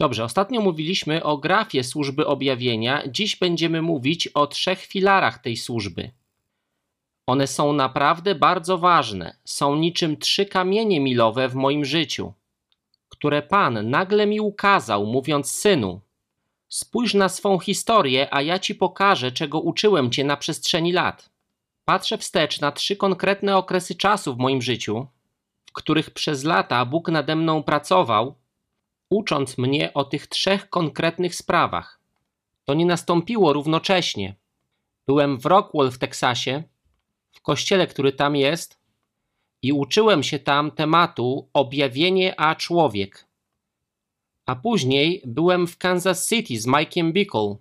Dobrze, ostatnio mówiliśmy o grafie służby objawienia. Dziś będziemy mówić o trzech filarach tej służby. One są naprawdę bardzo ważne. Są niczym trzy kamienie milowe w moim życiu, które Pan nagle mi ukazał, mówiąc: Synu, spójrz na swą historię, a ja ci pokażę, czego uczyłem cię na przestrzeni lat. Patrzę wstecz na trzy konkretne okresy czasu w moim życiu, w których przez lata Bóg nade mną pracował ucząc mnie o tych trzech konkretnych sprawach. To nie nastąpiło równocześnie. Byłem w Rockwell w Teksasie, w kościele, który tam jest, i uczyłem się tam tematu objawienie a człowiek. A później byłem w Kansas City z Mike'iem Bickle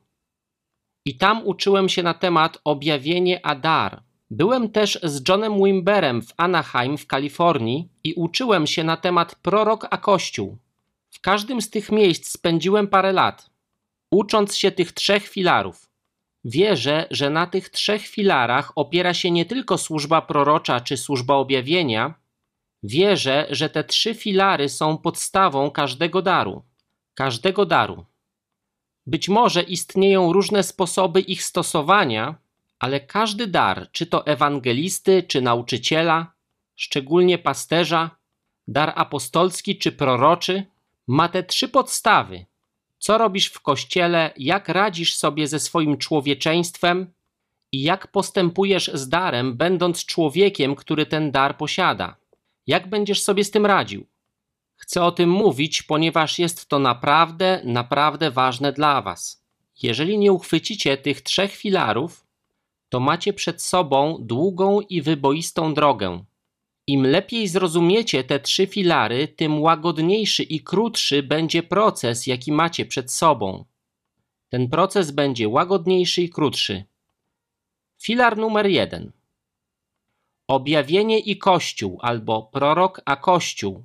i tam uczyłem się na temat objawienie a dar. Byłem też z Johnem Wimberem w Anaheim w Kalifornii i uczyłem się na temat prorok a kościół. W każdym z tych miejsc spędziłem parę lat, ucząc się tych trzech filarów. Wierzę, że na tych trzech filarach opiera się nie tylko służba prorocza czy służba objawienia. Wierzę, że te trzy filary są podstawą każdego daru. Każdego daru. Być może istnieją różne sposoby ich stosowania, ale każdy dar, czy to ewangelisty, czy nauczyciela, szczególnie pasterza, dar apostolski czy proroczy, ma te trzy podstawy. Co robisz w kościele, jak radzisz sobie ze swoim człowieczeństwem i jak postępujesz z darem, będąc człowiekiem, który ten dar posiada. Jak będziesz sobie z tym radził? Chcę o tym mówić, ponieważ jest to naprawdę, naprawdę ważne dla Was. Jeżeli nie uchwycicie tych trzech filarów, to macie przed sobą długą i wyboistą drogę. Im lepiej zrozumiecie te trzy filary, tym łagodniejszy i krótszy będzie proces, jaki macie przed sobą. Ten proces będzie łagodniejszy i krótszy. Filar numer jeden. Objawienie i Kościół albo prorok a Kościół.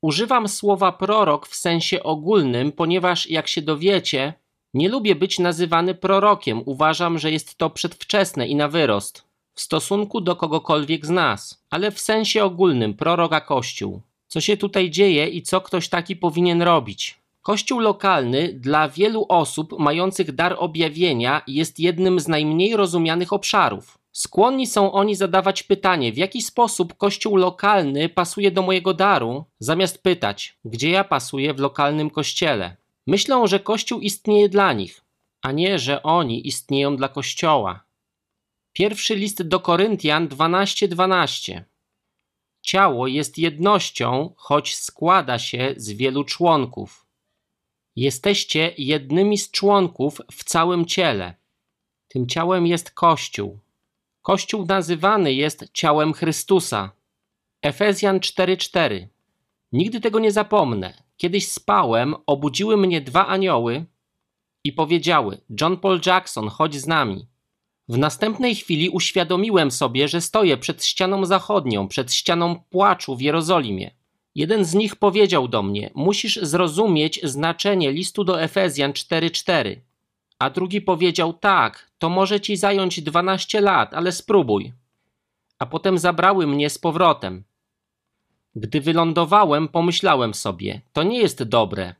Używam słowa prorok w sensie ogólnym, ponieważ jak się dowiecie, nie lubię być nazywany prorokiem. Uważam, że jest to przedwczesne i na wyrost w stosunku do kogokolwiek z nas, ale w sensie ogólnym proroka Kościół. Co się tutaj dzieje i co ktoś taki powinien robić? Kościół lokalny dla wielu osób mających dar objawienia jest jednym z najmniej rozumianych obszarów. Skłonni są oni zadawać pytanie, w jaki sposób kościół lokalny pasuje do mojego daru, zamiast pytać, gdzie ja pasuję w lokalnym kościele. Myślą, że kościół istnieje dla nich, a nie, że oni istnieją dla kościoła. Pierwszy list do Koryntian 12:12. 12. Ciało jest jednością, choć składa się z wielu członków. Jesteście jednymi z członków w całym ciele. Tym ciałem jest Kościół. Kościół nazywany jest ciałem Chrystusa. Efezjan 4:4. Nigdy tego nie zapomnę. Kiedyś spałem, obudziły mnie dwa anioły i powiedziały: John Paul Jackson, chodź z nami. W następnej chwili uświadomiłem sobie, że stoję przed ścianą zachodnią, przed ścianą płaczu w Jerozolimie. Jeden z nich powiedział do mnie: Musisz zrozumieć znaczenie listu do Efezjan 4:4. A drugi powiedział: Tak, to może ci zająć 12 lat, ale spróbuj. A potem zabrały mnie z powrotem. Gdy wylądowałem, pomyślałem sobie: To nie jest dobre.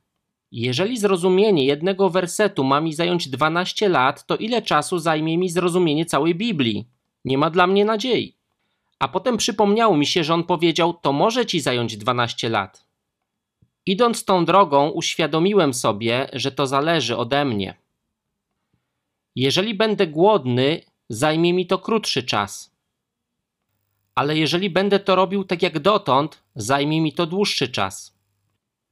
Jeżeli zrozumienie jednego wersetu ma mi zająć 12 lat, to ile czasu zajmie mi zrozumienie całej Biblii? Nie ma dla mnie nadziei. A potem przypomniało mi się, że on powiedział: To może ci zająć 12 lat. Idąc tą drogą, uświadomiłem sobie, że to zależy ode mnie. Jeżeli będę głodny, zajmie mi to krótszy czas. Ale jeżeli będę to robił tak jak dotąd, zajmie mi to dłuższy czas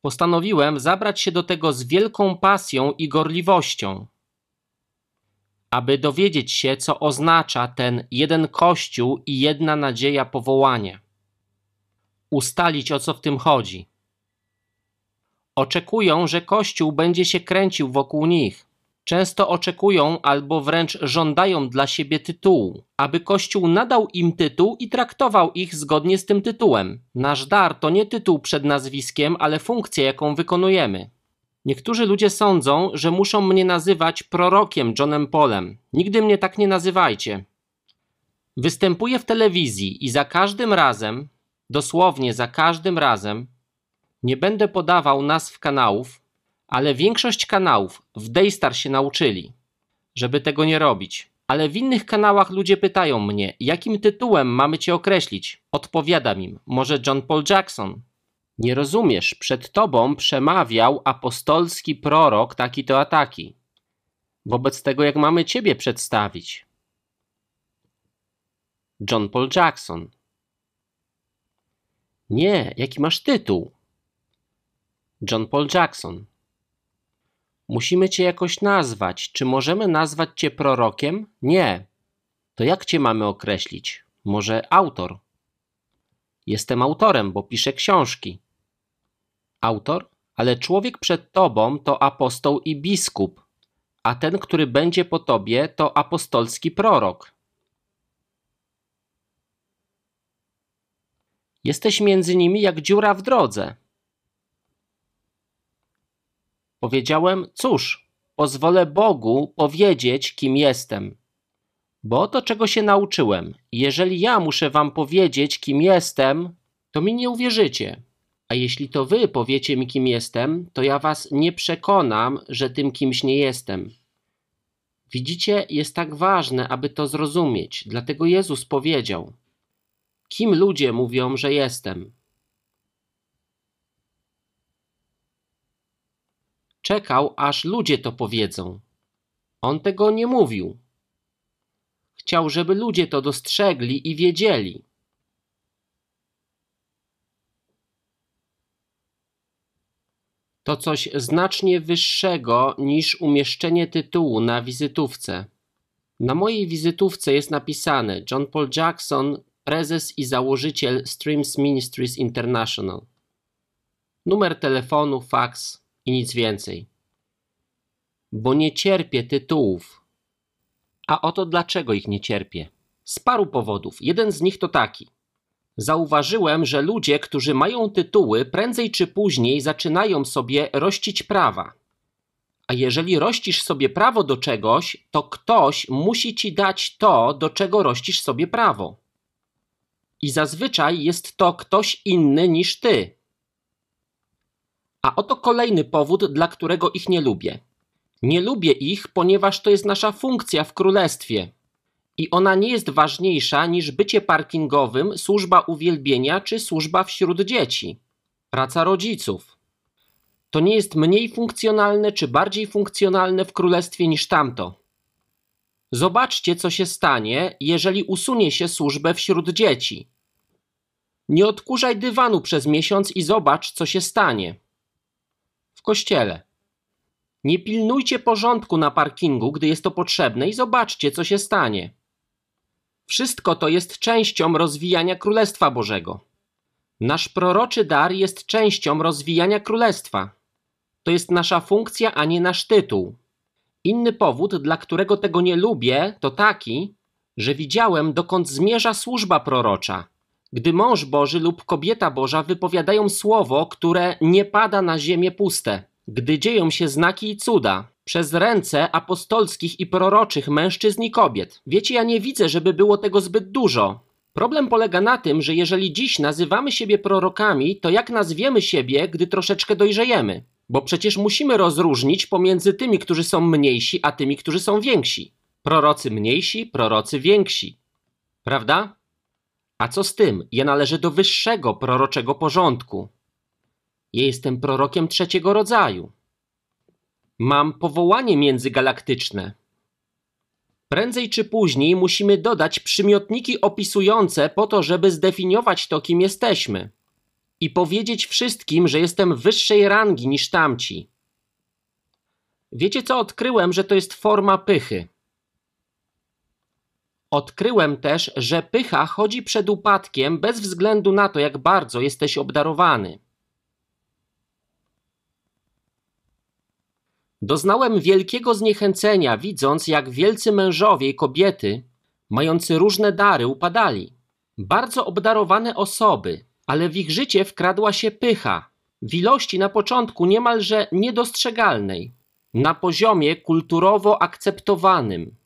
postanowiłem zabrać się do tego z wielką pasją i gorliwością, aby dowiedzieć się, co oznacza ten jeden Kościół i jedna nadzieja powołania. Ustalić, o co w tym chodzi. Oczekują, że Kościół będzie się kręcił wokół nich często oczekują albo wręcz żądają dla siebie tytułu, aby Kościół nadał im tytuł i traktował ich zgodnie z tym tytułem. Nasz dar to nie tytuł przed nazwiskiem, ale funkcja, jaką wykonujemy. Niektórzy ludzie sądzą, że muszą mnie nazywać prorokiem Johnem Polem. Nigdy mnie tak nie nazywajcie. Występuję w telewizji i za każdym razem, dosłownie za każdym razem, nie będę podawał nazw kanałów, Ale większość kanałów w Daystar się nauczyli, żeby tego nie robić. Ale w innych kanałach ludzie pytają mnie, jakim tytułem mamy cię określić. Odpowiadam im, może John Paul Jackson. Nie rozumiesz, przed tobą przemawiał apostolski prorok taki to ataki. Wobec tego, jak mamy ciebie przedstawić? John Paul Jackson. Nie, jaki masz tytuł? John Paul Jackson. Musimy cię jakoś nazwać. Czy możemy nazwać cię prorokiem? Nie. To jak cię mamy określić? Może autor? Jestem autorem, bo piszę książki. Autor? Ale człowiek przed tobą to apostoł i biskup, a ten, który będzie po tobie, to apostolski prorok. Jesteś między nimi jak dziura w drodze. Powiedziałem: Cóż, pozwolę Bogu powiedzieć, kim jestem. Bo to, czego się nauczyłem. Jeżeli ja muszę wam powiedzieć, kim jestem, to mi nie uwierzycie. A jeśli to wy powiecie mi, kim jestem, to ja was nie przekonam, że tym kimś nie jestem. Widzicie, jest tak ważne, aby to zrozumieć. Dlatego Jezus powiedział: Kim ludzie mówią, że jestem? Czekał, aż ludzie to powiedzą. On tego nie mówił. Chciał, żeby ludzie to dostrzegli i wiedzieli. To coś znacznie wyższego niż umieszczenie tytułu na wizytówce. Na mojej wizytówce jest napisane John Paul Jackson, prezes i założyciel Streams Ministries International. Numer telefonu, faks i nic więcej. Bo nie cierpię tytułów. A oto dlaczego ich nie cierpię. Z paru powodów. Jeden z nich to taki. Zauważyłem, że ludzie, którzy mają tytuły, prędzej czy później zaczynają sobie rościć prawa. A jeżeli rościsz sobie prawo do czegoś, to ktoś musi ci dać to, do czego rościsz sobie prawo. I zazwyczaj jest to ktoś inny niż ty. A oto kolejny powód, dla którego ich nie lubię. Nie lubię ich, ponieważ to jest nasza funkcja w królestwie. I ona nie jest ważniejsza niż bycie parkingowym, służba uwielbienia czy służba wśród dzieci. Praca rodziców. To nie jest mniej funkcjonalne czy bardziej funkcjonalne w królestwie niż tamto. Zobaczcie, co się stanie, jeżeli usunie się służbę wśród dzieci. Nie odkurzaj dywanu przez miesiąc i zobacz, co się stanie. W kościele. Nie pilnujcie porządku na parkingu, gdy jest to potrzebne i zobaczcie, co się stanie. Wszystko to jest częścią rozwijania Królestwa Bożego. Nasz proroczy dar jest częścią rozwijania Królestwa. To jest nasza funkcja, a nie nasz tytuł. Inny powód, dla którego tego nie lubię, to taki, że widziałem, dokąd zmierza służba prorocza. Gdy mąż Boży lub kobieta Boża wypowiadają słowo, które nie pada na ziemię puste, gdy dzieją się znaki i cuda, przez ręce apostolskich i proroczych mężczyzn i kobiet. Wiecie, ja nie widzę, żeby było tego zbyt dużo. Problem polega na tym, że jeżeli dziś nazywamy siebie prorokami, to jak nazwiemy siebie, gdy troszeczkę dojrzejemy? Bo przecież musimy rozróżnić pomiędzy tymi, którzy są mniejsi, a tymi, którzy są więksi. Prorocy mniejsi, prorocy więksi. Prawda? A co z tym? Ja należę do wyższego proroczego porządku. Ja jestem prorokiem trzeciego rodzaju. Mam powołanie międzygalaktyczne. Prędzej czy później musimy dodać przymiotniki opisujące po to, żeby zdefiniować to, kim jesteśmy. I powiedzieć wszystkim, że jestem wyższej rangi niż tamci. Wiecie co odkryłem, że to jest forma pychy. Odkryłem też, że pycha chodzi przed upadkiem bez względu na to, jak bardzo jesteś obdarowany. Doznałem wielkiego zniechęcenia, widząc, jak wielcy mężowie i kobiety, mający różne dary, upadali. Bardzo obdarowane osoby, ale w ich życie wkradła się pycha, w ilości na początku niemalże niedostrzegalnej, na poziomie kulturowo akceptowanym.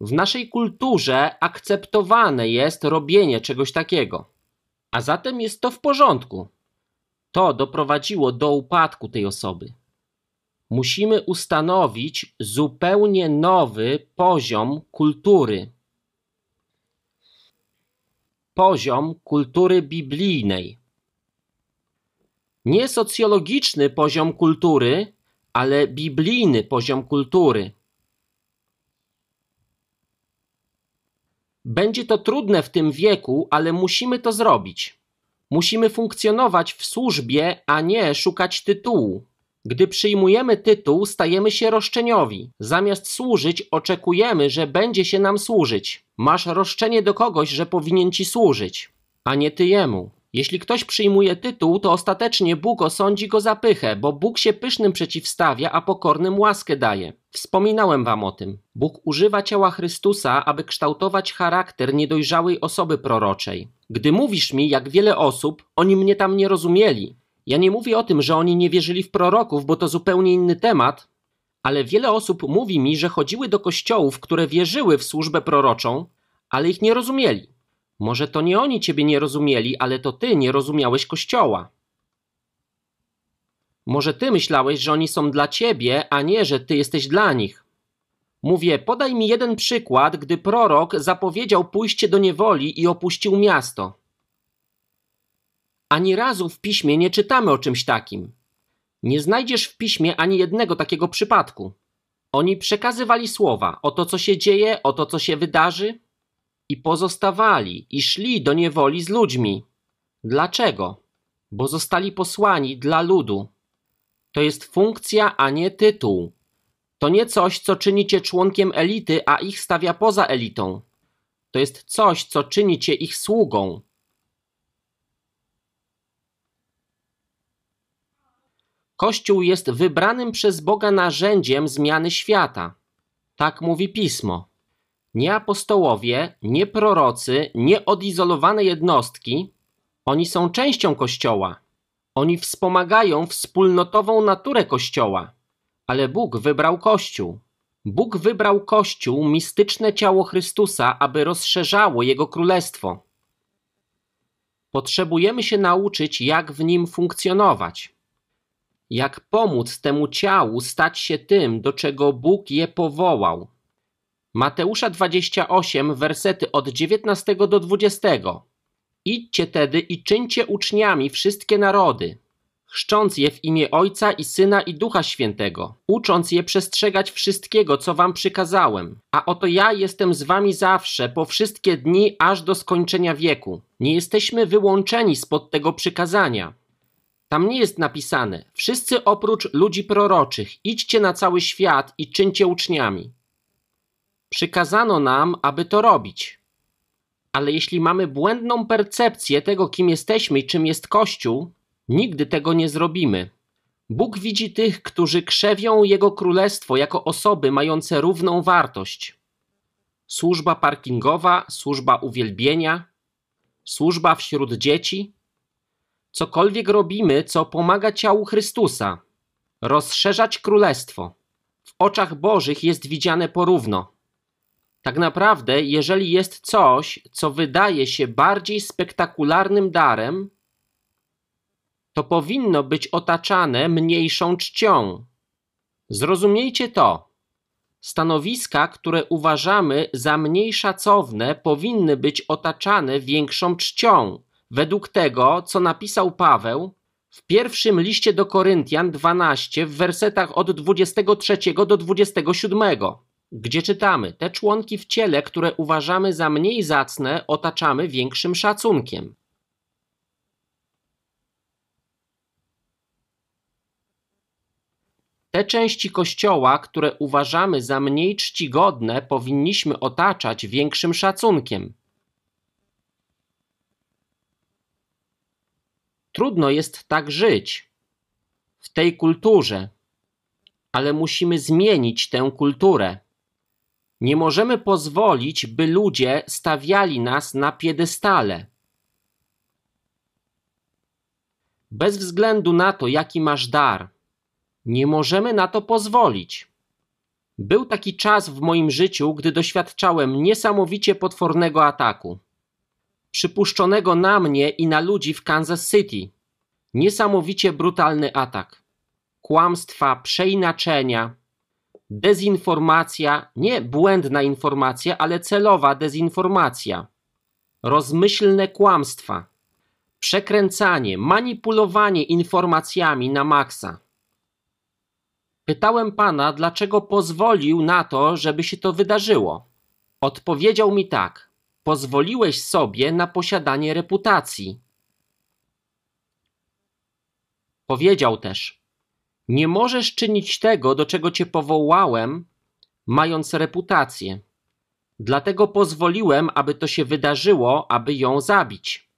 W naszej kulturze akceptowane jest robienie czegoś takiego, a zatem jest to w porządku. To doprowadziło do upadku tej osoby. Musimy ustanowić zupełnie nowy poziom kultury. Poziom kultury biblijnej. Nie socjologiczny poziom kultury, ale biblijny poziom kultury. Będzie to trudne w tym wieku, ale musimy to zrobić. Musimy funkcjonować w służbie, a nie szukać tytułu. Gdy przyjmujemy tytuł, stajemy się roszczeniowi. Zamiast służyć, oczekujemy, że będzie się nam służyć. Masz roszczenie do kogoś, że powinien ci służyć, a nie ty jemu. Jeśli ktoś przyjmuje tytuł, to ostatecznie Bóg osądzi go za pychę, bo Bóg się pysznym przeciwstawia, a pokornym łaskę daje. Wspominałem wam o tym. Bóg używa ciała Chrystusa, aby kształtować charakter niedojrzałej osoby proroczej. Gdy mówisz mi, jak wiele osób, oni mnie tam nie rozumieli. Ja nie mówię o tym, że oni nie wierzyli w proroków, bo to zupełnie inny temat, ale wiele osób mówi mi, że chodziły do kościołów, które wierzyły w służbę proroczą, ale ich nie rozumieli. Może to nie oni ciebie nie rozumieli, ale to ty nie rozumiałeś kościoła. Może ty myślałeś, że oni są dla ciebie, a nie, że ty jesteś dla nich. Mówię, podaj mi jeden przykład, gdy prorok zapowiedział pójście do niewoli i opuścił miasto. Ani razu w piśmie nie czytamy o czymś takim. Nie znajdziesz w piśmie ani jednego takiego przypadku. Oni przekazywali słowa o to, co się dzieje, o to, co się wydarzy, i pozostawali i szli do niewoli z ludźmi. Dlaczego? Bo zostali posłani dla ludu. To jest funkcja, a nie tytuł. To nie coś, co czyni cię członkiem elity, a ich stawia poza elitą. To jest coś, co czyni cię ich sługą. Kościół jest wybranym przez Boga narzędziem zmiany świata. Tak mówi pismo. Nie apostołowie, nie prorocy, nie odizolowane jednostki, oni są częścią Kościoła. Oni wspomagają wspólnotową naturę Kościoła. Ale Bóg wybrał Kościół. Bóg wybrał Kościół, mistyczne ciało Chrystusa, aby rozszerzało Jego królestwo. Potrzebujemy się nauczyć, jak w nim funkcjonować. Jak pomóc temu ciału stać się tym, do czego Bóg je powołał. Mateusza 28, wersety od 19 do 20. Idźcie tedy i czyńcie uczniami wszystkie narody, chrzcząc je w imię Ojca i Syna i Ducha Świętego, ucząc je przestrzegać wszystkiego, co wam przykazałem. A oto ja jestem z wami zawsze, po wszystkie dni, aż do skończenia wieku. Nie jesteśmy wyłączeni spod tego przykazania. Tam nie jest napisane, wszyscy oprócz ludzi proroczych, idźcie na cały świat i czyńcie uczniami. Przykazano nam, aby to robić. Ale jeśli mamy błędną percepcję tego, kim jesteśmy i czym jest Kościół, nigdy tego nie zrobimy. Bóg widzi tych, którzy krzewią Jego królestwo jako osoby mające równą wartość. Służba parkingowa, służba uwielbienia, służba wśród dzieci. Cokolwiek robimy, co pomaga ciału Chrystusa, rozszerzać królestwo. W oczach Bożych jest widziane porówno. Tak naprawdę, jeżeli jest coś, co wydaje się bardziej spektakularnym darem, to powinno być otaczane mniejszą czcią. Zrozumiejcie to. Stanowiska, które uważamy za mniej szacowne, powinny być otaczane większą czcią, według tego, co napisał Paweł w pierwszym liście do Koryntian 12 w wersetach od 23 do 27 gdzie czytamy: Te członki w ciele, które uważamy za mniej zacne, otaczamy większym szacunkiem. Te części kościoła, które uważamy za mniej czcigodne, powinniśmy otaczać większym szacunkiem. Trudno jest tak żyć w tej kulturze, ale musimy zmienić tę kulturę. Nie możemy pozwolić, by ludzie stawiali nas na piedestale. Bez względu na to, jaki masz dar, nie możemy na to pozwolić. Był taki czas w moim życiu, gdy doświadczałem niesamowicie potwornego ataku, przypuszczonego na mnie i na ludzi w Kansas City. Niesamowicie brutalny atak. Kłamstwa, przeinaczenia, dezinformacja, nie błędna informacja, ale celowa dezinformacja, rozmyślne kłamstwa, przekręcanie, manipulowanie informacjami na maksa. Pytałem pana, dlaczego pozwolił na to, żeby się to wydarzyło. Odpowiedział mi tak: Pozwoliłeś sobie na posiadanie reputacji. Powiedział też: Nie możesz czynić tego, do czego cię powołałem, mając reputację. Dlatego pozwoliłem, aby to się wydarzyło, aby ją zabić.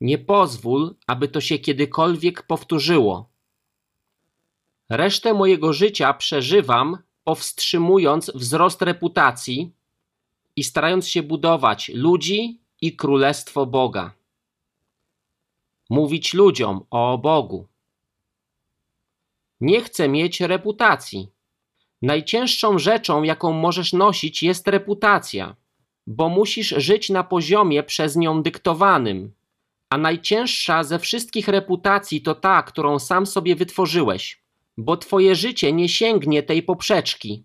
Nie pozwól, aby to się kiedykolwiek powtórzyło. Resztę mojego życia przeżywam, powstrzymując wzrost reputacji i starając się budować ludzi i królestwo Boga. Mówić ludziom o Bogu. Nie chcę mieć reputacji. Najcięższą rzeczą, jaką możesz nosić, jest reputacja, bo musisz żyć na poziomie przez nią dyktowanym. A najcięższa ze wszystkich reputacji to ta, którą sam sobie wytworzyłeś, bo twoje życie nie sięgnie tej poprzeczki.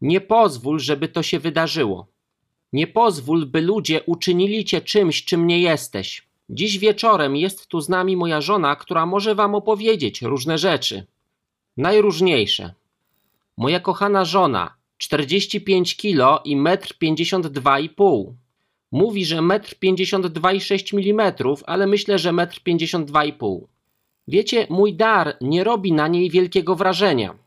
Nie pozwól, żeby to się wydarzyło. Nie pozwól, by ludzie uczynili cię czymś, czym nie jesteś. Dziś wieczorem jest tu z nami moja żona, która może wam opowiedzieć różne rzeczy. Najróżniejsze. Moja kochana żona, 45 kilo i 1,52,5 m. Mówi, że 1,52,6 mm, ale myślę, że 1,52,5 m. Wiecie, mój dar nie robi na niej wielkiego wrażenia.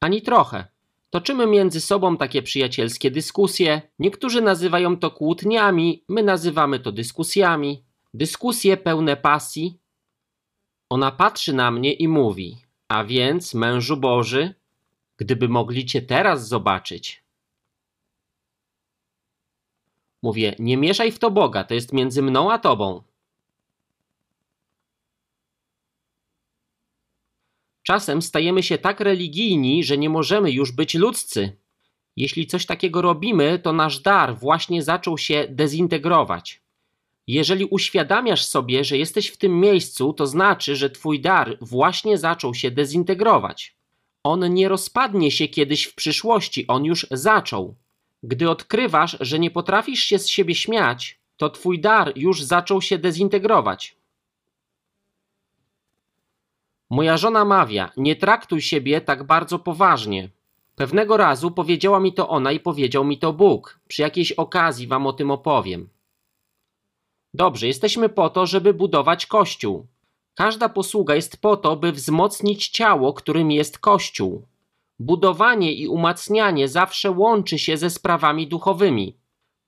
Ani trochę. Toczymy między sobą takie przyjacielskie dyskusje. Niektórzy nazywają to kłótniami, my nazywamy to dyskusjami. Dyskusje pełne pasji. Ona patrzy na mnie i mówi: A więc, mężu Boży, gdyby mogli cię teraz zobaczyć. Mówię: Nie mieszaj w to Boga, to jest między mną a tobą. Czasem stajemy się tak religijni, że nie możemy już być ludzcy. Jeśli coś takiego robimy, to nasz dar właśnie zaczął się dezintegrować. Jeżeli uświadamiasz sobie, że jesteś w tym miejscu, to znaczy, że twój dar właśnie zaczął się dezintegrować. On nie rozpadnie się kiedyś w przyszłości, on już zaczął. Gdy odkrywasz, że nie potrafisz się z siebie śmiać, to twój dar już zaczął się dezintegrować. Moja żona mawia: Nie traktuj siebie tak bardzo poważnie. Pewnego razu powiedziała mi to ona i powiedział mi to Bóg. Przy jakiejś okazji wam o tym opowiem. Dobrze, jesteśmy po to, żeby budować kościół. Każda posługa jest po to, by wzmocnić ciało, którym jest kościół. Budowanie i umacnianie zawsze łączy się ze sprawami duchowymi.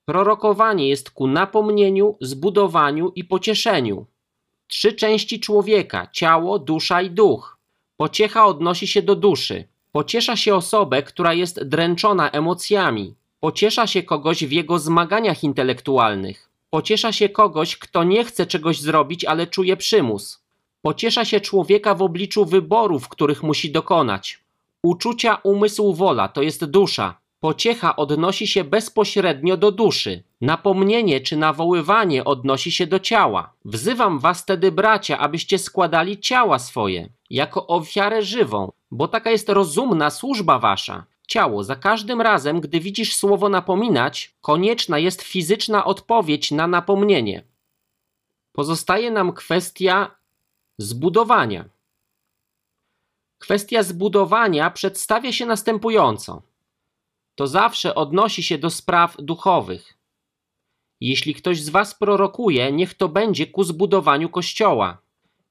Prorokowanie jest ku napomnieniu, zbudowaniu i pocieszeniu. Trzy części człowieka ciało, dusza i duch. Pociecha odnosi się do duszy. Pociesza się osobę, która jest dręczona emocjami. Pociesza się kogoś w jego zmaganiach intelektualnych. Pociesza się kogoś, kto nie chce czegoś zrobić, ale czuje przymus. Pociesza się człowieka w obliczu wyborów, których musi dokonać. Uczucia, umysł, wola to jest dusza. Pociecha odnosi się bezpośrednio do duszy. Napomnienie czy nawoływanie odnosi się do ciała. Wzywam was tedy, bracia, abyście składali ciała swoje jako ofiarę żywą, bo taka jest rozumna służba wasza. Ciało, za każdym razem, gdy widzisz słowo napominać, konieczna jest fizyczna odpowiedź na napomnienie. Pozostaje nam kwestia zbudowania. Kwestia zbudowania przedstawia się następująco to zawsze odnosi się do spraw duchowych. Jeśli ktoś z was prorokuje, niech to będzie ku zbudowaniu kościoła.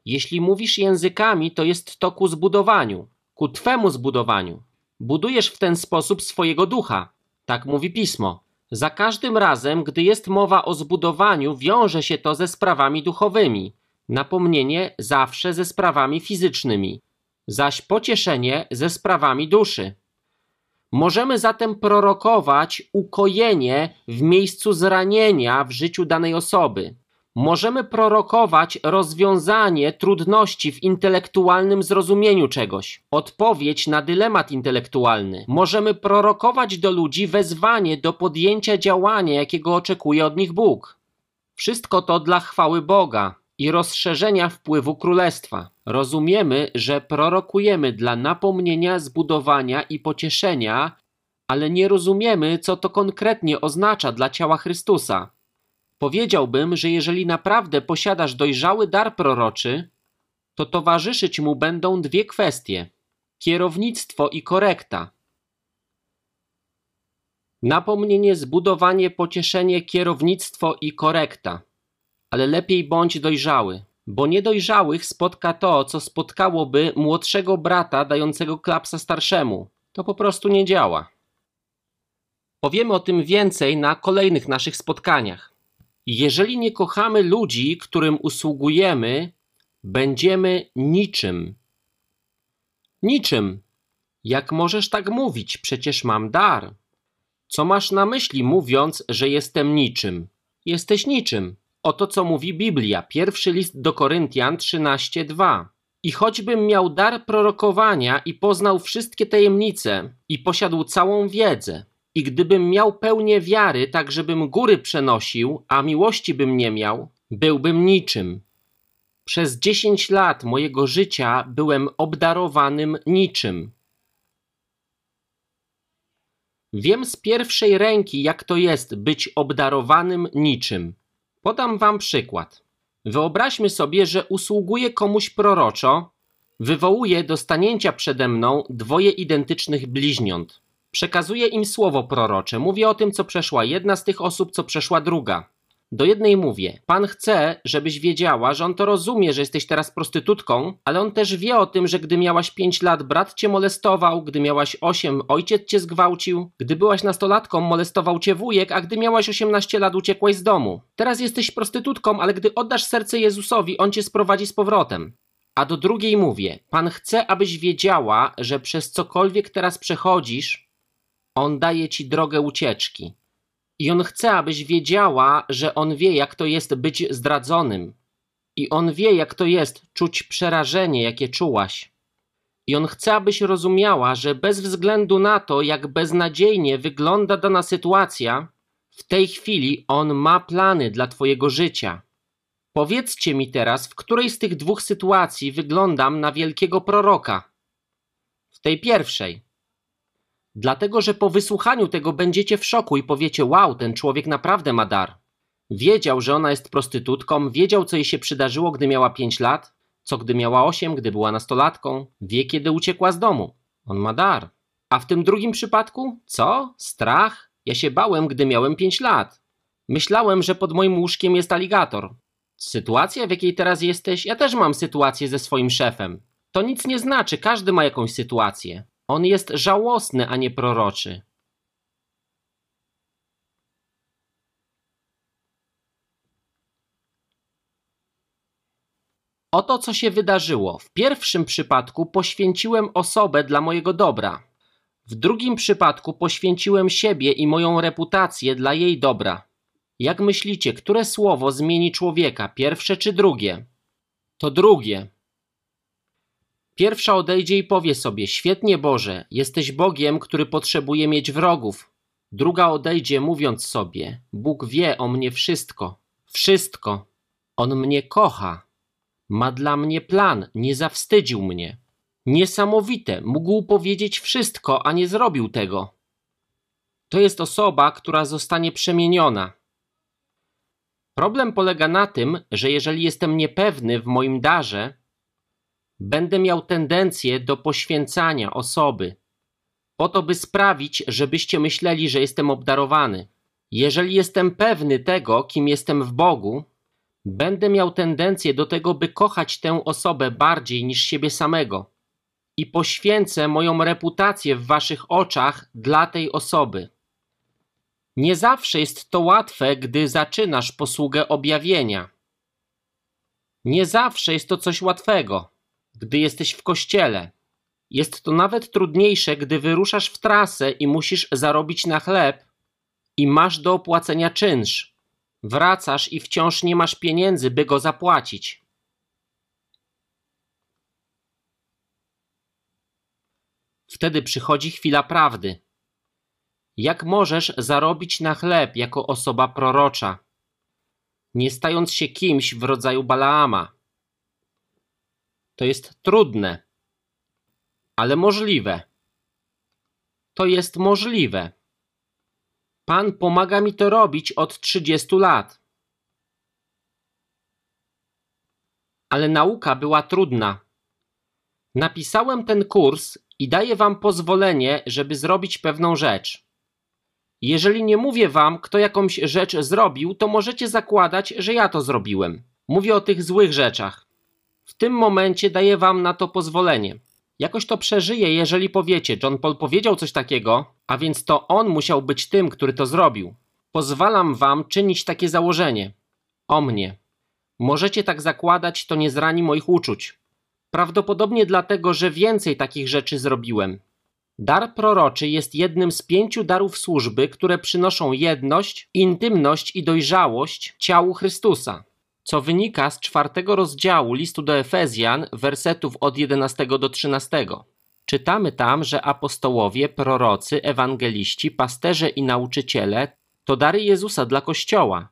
Jeśli mówisz językami, to jest to ku zbudowaniu, ku twemu zbudowaniu. Budujesz w ten sposób swojego ducha. Tak mówi pismo. Za każdym razem, gdy jest mowa o zbudowaniu, wiąże się to ze sprawami duchowymi. Napomnienie zawsze ze sprawami fizycznymi, zaś pocieszenie ze sprawami duszy. Możemy zatem prorokować ukojenie w miejscu zranienia w życiu danej osoby. Możemy prorokować rozwiązanie trudności w intelektualnym zrozumieniu czegoś, odpowiedź na dylemat intelektualny. Możemy prorokować do ludzi wezwanie do podjęcia działania, jakiego oczekuje od nich Bóg. Wszystko to dla chwały Boga i rozszerzenia wpływu królestwa. Rozumiemy, że prorokujemy dla napomnienia, zbudowania i pocieszenia, ale nie rozumiemy, co to konkretnie oznacza dla ciała Chrystusa. Powiedziałbym, że jeżeli naprawdę posiadasz dojrzały dar proroczy, to towarzyszyć mu będą dwie kwestie: kierownictwo i korekta. Napomnienie, zbudowanie, pocieszenie, kierownictwo i korekta. Ale lepiej bądź dojrzały, bo niedojrzałych spotka to, co spotkałoby młodszego brata dającego klapsa starszemu. To po prostu nie działa. Powiemy o tym więcej na kolejnych naszych spotkaniach. Jeżeli nie kochamy ludzi, którym usługujemy, będziemy niczym. Niczym. Jak możesz tak mówić? Przecież mam dar. Co masz na myśli, mówiąc, że jestem niczym? Jesteś niczym. Oto co mówi Biblia, pierwszy list do Koryntian 13:2. I choćbym miał dar prorokowania i poznał wszystkie tajemnice i posiadł całą wiedzę, i gdybym miał pełnię wiary, tak żebym góry przenosił, a miłości bym nie miał, byłbym niczym. Przez dziesięć lat mojego życia byłem obdarowanym niczym. Wiem z pierwszej ręki, jak to jest być obdarowanym niczym. Podam wam przykład. Wyobraźmy sobie, że usługuję komuś proroczo, wywołuję do stanięcia przede mną dwoje identycznych bliźniąt. Przekazuję im słowo prorocze, mówię o tym, co przeszła jedna z tych osób, co przeszła druga. Do jednej mówię: Pan chce, żebyś wiedziała, że on to rozumie, że jesteś teraz prostytutką, ale on też wie o tym, że gdy miałaś 5 lat, brat cię molestował, gdy miałaś 8, ojciec cię zgwałcił, gdy byłaś nastolatką, molestował cię wujek, a gdy miałaś 18 lat, uciekłaś z domu. Teraz jesteś prostytutką, ale gdy oddasz serce Jezusowi, on cię sprowadzi z powrotem. A do drugiej mówię: Pan chce, abyś wiedziała, że przez cokolwiek teraz przechodzisz, on daje ci drogę ucieczki. I on chce, abyś wiedziała, że on wie, jak to jest być zdradzonym. I on wie, jak to jest czuć przerażenie, jakie czułaś. I on chce, abyś rozumiała, że bez względu na to, jak beznadziejnie wygląda dana sytuacja, w tej chwili on ma plany dla Twojego życia. Powiedzcie mi teraz, w której z tych dwóch sytuacji wyglądam na wielkiego proroka? W tej pierwszej. Dlatego, że po wysłuchaniu tego będziecie w szoku i powiecie: Wow, ten człowiek naprawdę ma dar. Wiedział, że ona jest prostytutką, wiedział, co jej się przydarzyło, gdy miała 5 lat, co gdy miała 8, gdy była nastolatką, wie, kiedy uciekła z domu. On ma dar. A w tym drugim przypadku? Co? Strach? Ja się bałem, gdy miałem 5 lat. Myślałem, że pod moim łóżkiem jest aligator. Sytuacja, w jakiej teraz jesteś, ja też mam sytuację ze swoim szefem. To nic nie znaczy, każdy ma jakąś sytuację. On jest żałosny, a nie proroczy. Oto co się wydarzyło. W pierwszym przypadku poświęciłem osobę dla mojego dobra. W drugim przypadku poświęciłem siebie i moją reputację dla jej dobra. Jak myślicie, które słowo zmieni człowieka, pierwsze czy drugie? To drugie. Pierwsza odejdzie i powie sobie: Świetnie, Boże, jesteś Bogiem, który potrzebuje mieć wrogów. Druga odejdzie, mówiąc sobie: Bóg wie o mnie wszystko. Wszystko. On mnie kocha. Ma dla mnie plan, nie zawstydził mnie. Niesamowite, mógł powiedzieć wszystko, a nie zrobił tego. To jest osoba, która zostanie przemieniona. Problem polega na tym, że jeżeli jestem niepewny w moim darze, będę miał tendencję do poświęcania osoby, po to, by sprawić, żebyście myśleli, że jestem obdarowany. Jeżeli jestem pewny tego, kim jestem w Bogu, będę miał tendencję do tego, by kochać tę osobę bardziej niż siebie samego i poświęcę moją reputację w waszych oczach dla tej osoby. Nie zawsze jest to łatwe, gdy zaczynasz posługę objawienia. Nie zawsze jest to coś łatwego gdy jesteś w kościele. Jest to nawet trudniejsze, gdy wyruszasz w trasę i musisz zarobić na chleb i masz do opłacenia czynsz. Wracasz i wciąż nie masz pieniędzy, by go zapłacić. Wtedy przychodzi chwila prawdy. Jak możesz zarobić na chleb jako osoba prorocza? nie stając się kimś w rodzaju Balaama. To jest trudne, ale możliwe. To jest możliwe. Pan pomaga mi to robić od 30 lat. Ale nauka była trudna. Napisałem ten kurs i daję wam pozwolenie, żeby zrobić pewną rzecz. Jeżeli nie mówię wam, kto jakąś rzecz zrobił, to możecie zakładać, że ja to zrobiłem. Mówię o tych złych rzeczach. W tym momencie daję wam na to pozwolenie. Jakoś to przeżyje, jeżeli powiecie, John Paul powiedział coś takiego, a więc to on musiał być tym, który to zrobił. Pozwalam wam czynić takie założenie. O mnie. Możecie tak zakładać, to nie zrani moich uczuć. Prawdopodobnie dlatego, że więcej takich rzeczy zrobiłem. Dar proroczy jest jednym z pięciu darów służby, które przynoszą jedność, intymność i dojrzałość ciału Chrystusa, co wynika z czwartego rozdziału listu do Efezjan, wersetów od 11 do 13. Czytamy tam, że apostołowie, prorocy, ewangeliści, pasterze i nauczyciele to dary Jezusa dla Kościoła.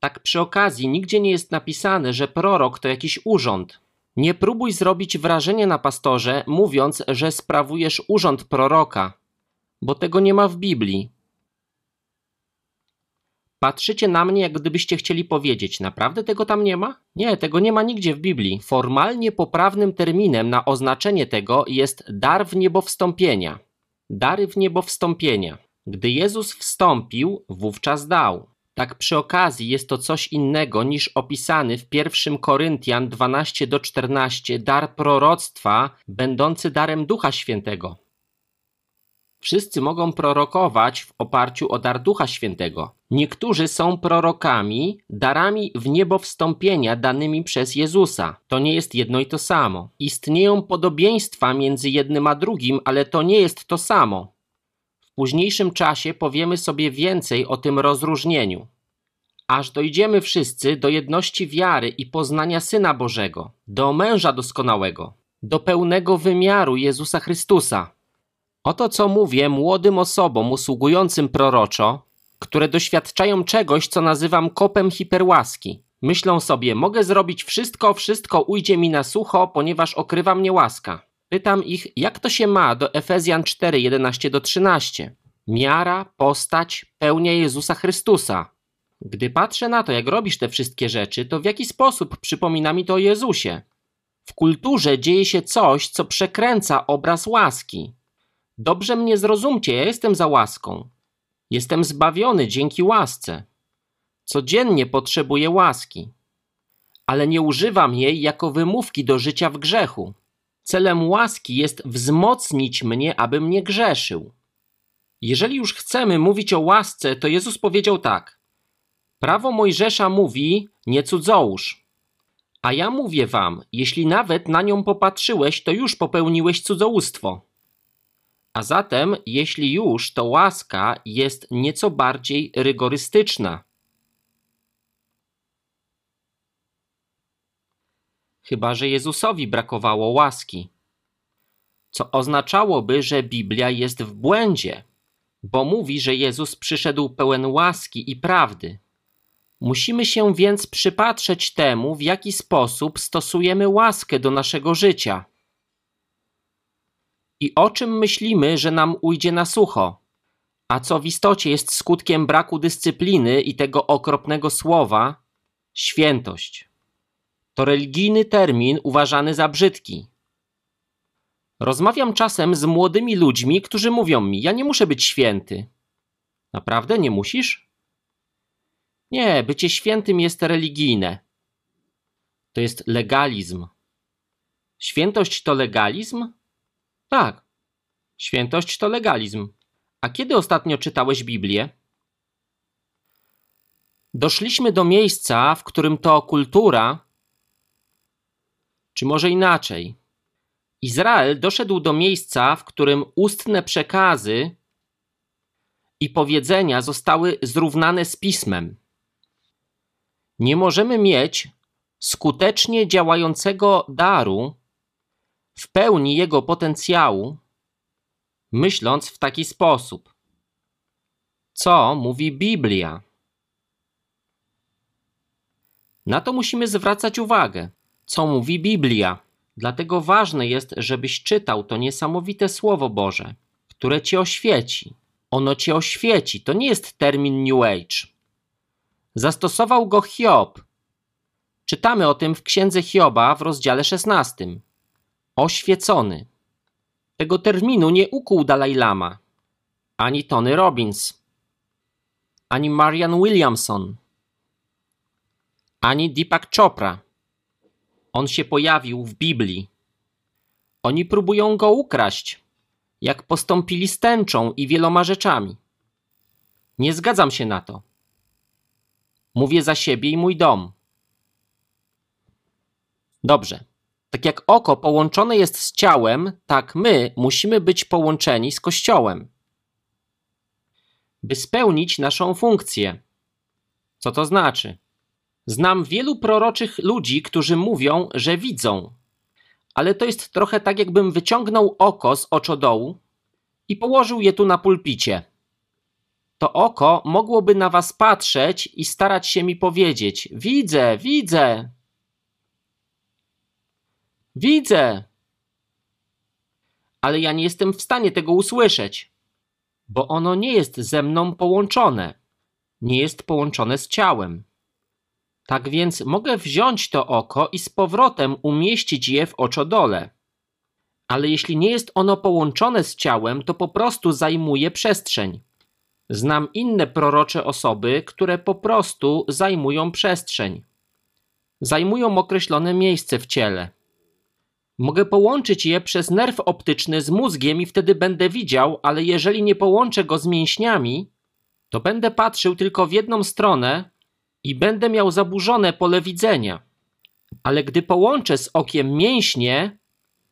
Tak przy okazji nigdzie nie jest napisane, że prorok to jakiś urząd, nie próbuj zrobić wrażenia na pastorze, mówiąc, że sprawujesz urząd proroka, bo tego nie ma w Biblii. Patrzycie na mnie, jak gdybyście chcieli powiedzieć, naprawdę tego tam nie ma? Nie, tego nie ma nigdzie w Biblii. Formalnie poprawnym terminem na oznaczenie tego jest dar w niebo wstąpienia. Dary w niebo wstąpienia. Gdy Jezus wstąpił, wówczas dał. Tak przy okazji jest to coś innego niż opisany w 1 Koryntian 12 do 14 dar proroctwa, będący darem Ducha Świętego. Wszyscy mogą prorokować w oparciu o dar Ducha Świętego. Niektórzy są prorokami, darami w niebo wstąpienia danymi przez Jezusa. To nie jest jedno i to samo. Istnieją podobieństwa między jednym a drugim, ale to nie jest to samo. W późniejszym czasie powiemy sobie więcej o tym rozróżnieniu. Aż dojdziemy wszyscy do jedności wiary i poznania Syna Bożego, do męża doskonałego, do pełnego wymiaru Jezusa Chrystusa. Oto co mówię młodym osobom usługującym proroczo, które doświadczają czegoś, co nazywam kopem hiperłaski. Myślą sobie, mogę zrobić wszystko, wszystko ujdzie mi na sucho, ponieważ okrywa mnie łaska. Pytam ich, jak to się ma do Efezjan 4, 11-13. Miara, postać, pełnia Jezusa Chrystusa. Gdy patrzę na to, jak robisz te wszystkie rzeczy, to w jaki sposób przypomina mi to o Jezusie? W kulturze dzieje się coś, co przekręca obraz łaski. Dobrze mnie zrozumcie, ja jestem za łaską. Jestem zbawiony dzięki łasce. Codziennie potrzebuję łaski, ale nie używam jej jako wymówki do życia w grzechu. Celem łaski jest wzmocnić mnie, abym nie grzeszył. Jeżeli już chcemy mówić o łasce, to Jezus powiedział tak: Prawo Mojżesza mówi: Nie cudzołóż. A ja mówię wam, jeśli nawet na nią popatrzyłeś, to już popełniłeś cudzołóstwo. A zatem, jeśli już, to łaska jest nieco bardziej rygorystyczna. Chyba, że Jezusowi brakowało łaski. Co oznaczałoby, że Biblia jest w błędzie, bo mówi, że Jezus przyszedł pełen łaski i prawdy. Musimy się więc przypatrzeć temu, w jaki sposób stosujemy łaskę do naszego życia. I o czym myślimy, że nam ujdzie na sucho, a co w istocie jest skutkiem braku dyscypliny i tego okropnego słowa świętość. To religijny termin uważany za brzydki. Rozmawiam czasem z młodymi ludźmi, którzy mówią mi: Ja nie muszę być święty. Naprawdę nie musisz? Nie, bycie świętym jest religijne. To jest legalizm. Świętość to legalizm? Tak. Świętość to legalizm. A kiedy ostatnio czytałeś Biblię? Doszliśmy do miejsca, w którym to kultura, czy może inaczej. Izrael doszedł do miejsca, w którym ustne przekazy i powiedzenia zostały zrównane z pismem. Nie możemy mieć skutecznie działającego daru w pełni jego potencjału, myśląc w taki sposób. Co mówi Biblia? Na to musimy zwracać uwagę, co mówi Biblia. Dlatego ważne jest, żebyś czytał to niesamowite Słowo Boże, które cię oświeci. Ono cię oświeci, to nie jest termin New Age. Zastosował go Hiob. Czytamy o tym w księdze Hioba w rozdziale 16. Oświecony. Tego terminu nie ukuł Dalai Lama, ani Tony Robbins, ani Marian Williamson, ani Deepak Chopra. On się pojawił w Biblii. Oni próbują go ukraść, jak postąpili z tęczą i wieloma rzeczami. Nie zgadzam się na to. Mówię za siebie i mój dom. Dobrze. Tak jak oko połączone jest z ciałem, tak my musimy być połączeni z Kościołem. By spełnić naszą funkcję. Co to znaczy? Znam wielu proroczych ludzi, którzy mówią, że widzą, ale to jest trochę tak, jakbym wyciągnął oko z oczodołu i położył je tu na pulpicie. To oko mogłoby na was patrzeć i starać się mi powiedzieć: Widzę, widzę. Widzę. Ale ja nie jestem w stanie tego usłyszeć, bo ono nie jest ze mną połączone. Nie jest połączone z ciałem. Tak więc mogę wziąć to oko i z powrotem umieścić je w oczodole. Ale jeśli nie jest ono połączone z ciałem, to po prostu zajmuje przestrzeń. Znam inne prorocze osoby, które po prostu zajmują przestrzeń. Zajmują określone miejsce w ciele. Mogę połączyć je przez nerw optyczny z mózgiem i wtedy będę widział, ale jeżeli nie połączę go z mięśniami, to będę patrzył tylko w jedną stronę i będę miał zaburzone pole widzenia. Ale gdy połączę z okiem mięśnie,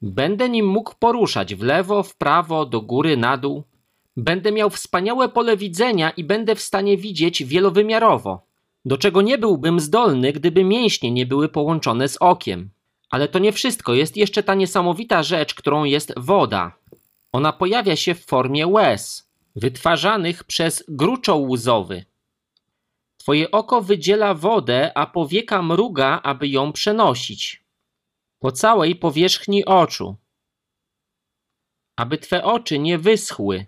będę nim mógł poruszać w lewo, w prawo, do góry, na dół. Będę miał wspaniałe pole widzenia i będę w stanie widzieć wielowymiarowo, do czego nie byłbym zdolny, gdyby mięśnie nie były połączone z okiem. Ale to nie wszystko, jest jeszcze ta niesamowita rzecz, którą jest woda. Ona pojawia się w formie łez, wytwarzanych przez gruczoł łzowy. Twoje oko wydziela wodę, a powieka mruga, aby ją przenosić. Po całej powierzchni oczu. Aby twe oczy nie wyschły,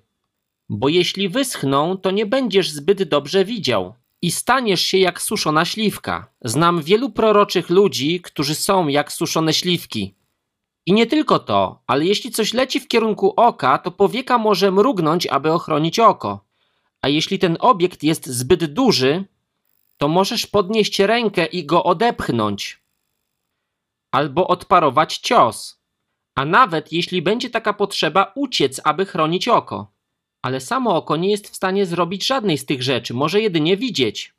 bo jeśli wyschną, to nie będziesz zbyt dobrze widział i staniesz się jak suszona śliwka. Znam wielu proroczych ludzi, którzy są jak suszone śliwki. I nie tylko to, ale jeśli coś leci w kierunku oka, to powieka może mrugnąć, aby ochronić oko. A jeśli ten obiekt jest zbyt duży, to możesz podnieść rękę i go odepchnąć. Albo odparować cios. A nawet jeśli będzie taka potrzeba, uciec, aby chronić oko. Ale samo oko nie jest w stanie zrobić żadnej z tych rzeczy, może jedynie widzieć.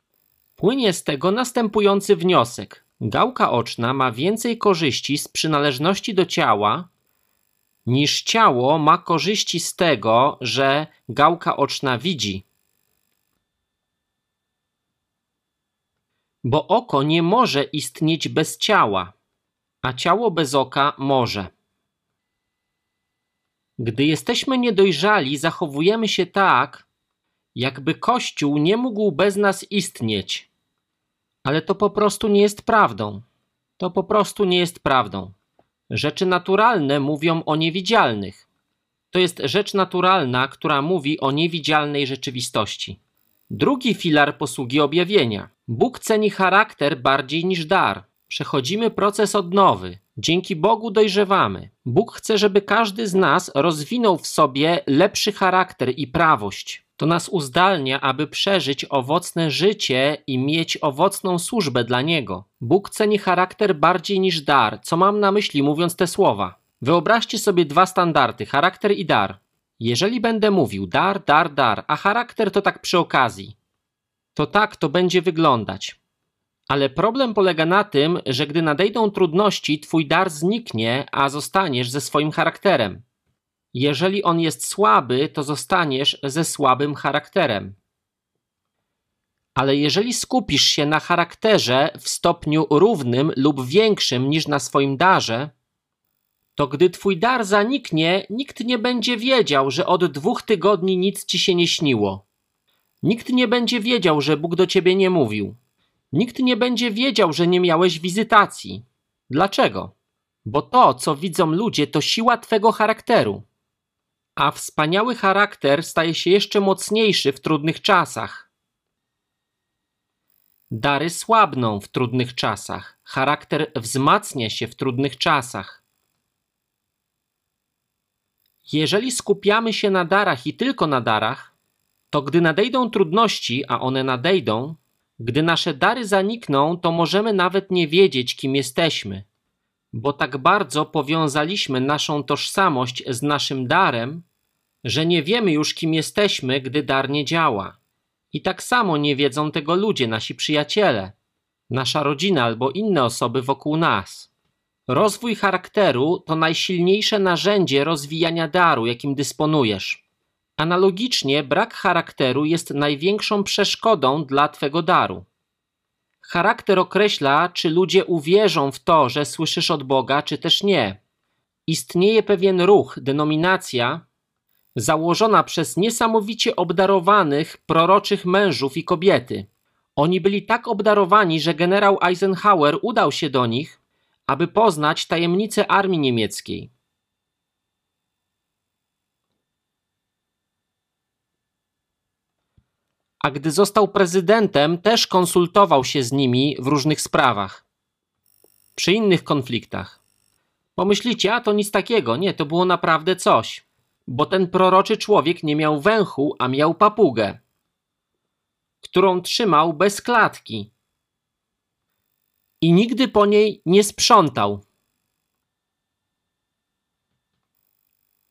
Płynie z tego następujący wniosek. Gałka oczna ma więcej korzyści z przynależności do ciała, niż ciało ma korzyści z tego, że gałka oczna widzi. Bo oko nie może istnieć bez ciała, a ciało bez oka może. Gdy jesteśmy niedojrzali, zachowujemy się tak, jakby Kościół nie mógł bez nas istnieć. Ale to po prostu nie jest prawdą. To po prostu nie jest prawdą. Rzeczy naturalne mówią o niewidzialnych. To jest rzecz naturalna, która mówi o niewidzialnej rzeczywistości. Drugi filar posługi objawienia. Bóg ceni charakter bardziej niż dar. Przechodzimy proces odnowy. Dzięki Bogu dojrzewamy. Bóg chce, żeby każdy z nas rozwinął w sobie lepszy charakter i prawość. To nas uzdalnia, aby przeżyć owocne życie i mieć owocną służbę dla Niego. Bóg ceni charakter bardziej niż dar. Co mam na myśli mówiąc te słowa? Wyobraźcie sobie dwa standardy: charakter i dar. Jeżeli będę mówił dar, dar, dar, a charakter to tak przy okazji, to tak to będzie wyglądać. Ale problem polega na tym, że gdy nadejdą trudności, twój dar zniknie, a zostaniesz ze swoim charakterem. Jeżeli on jest słaby, to zostaniesz ze słabym charakterem. Ale jeżeli skupisz się na charakterze w stopniu równym lub większym niż na swoim darze, to gdy twój dar zaniknie, nikt nie będzie wiedział, że od dwóch tygodni nic ci się nie śniło. Nikt nie będzie wiedział, że Bóg do ciebie nie mówił. Nikt nie będzie wiedział, że nie miałeś wizytacji. Dlaczego? Bo to, co widzą ludzie, to siła twego charakteru. A wspaniały charakter staje się jeszcze mocniejszy w trudnych czasach. Dary słabną w trudnych czasach, charakter wzmacnia się w trudnych czasach. Jeżeli skupiamy się na darach i tylko na darach, to gdy nadejdą trudności, a one nadejdą, gdy nasze dary zanikną, to możemy nawet nie wiedzieć, kim jesteśmy, bo tak bardzo powiązaliśmy naszą tożsamość z naszym darem, że nie wiemy już, kim jesteśmy, gdy dar nie działa. I tak samo nie wiedzą tego ludzie, nasi przyjaciele, nasza rodzina albo inne osoby wokół nas. Rozwój charakteru to najsilniejsze narzędzie rozwijania daru, jakim dysponujesz. Analogicznie, brak charakteru jest największą przeszkodą dla Twego daru. Charakter określa, czy ludzie uwierzą w to, że słyszysz od Boga, czy też nie. Istnieje pewien ruch, denominacja, założona przez niesamowicie obdarowanych, proroczych mężów i kobiety. Oni byli tak obdarowani, że generał Eisenhower udał się do nich, aby poznać tajemnice armii niemieckiej. A gdy został prezydentem, też konsultował się z nimi w różnych sprawach. Przy innych konfliktach. Pomyślicie, a to nic takiego. Nie, to było naprawdę coś bo ten proroczy człowiek nie miał węchu, a miał papugę, którą trzymał bez klatki i nigdy po niej nie sprzątał.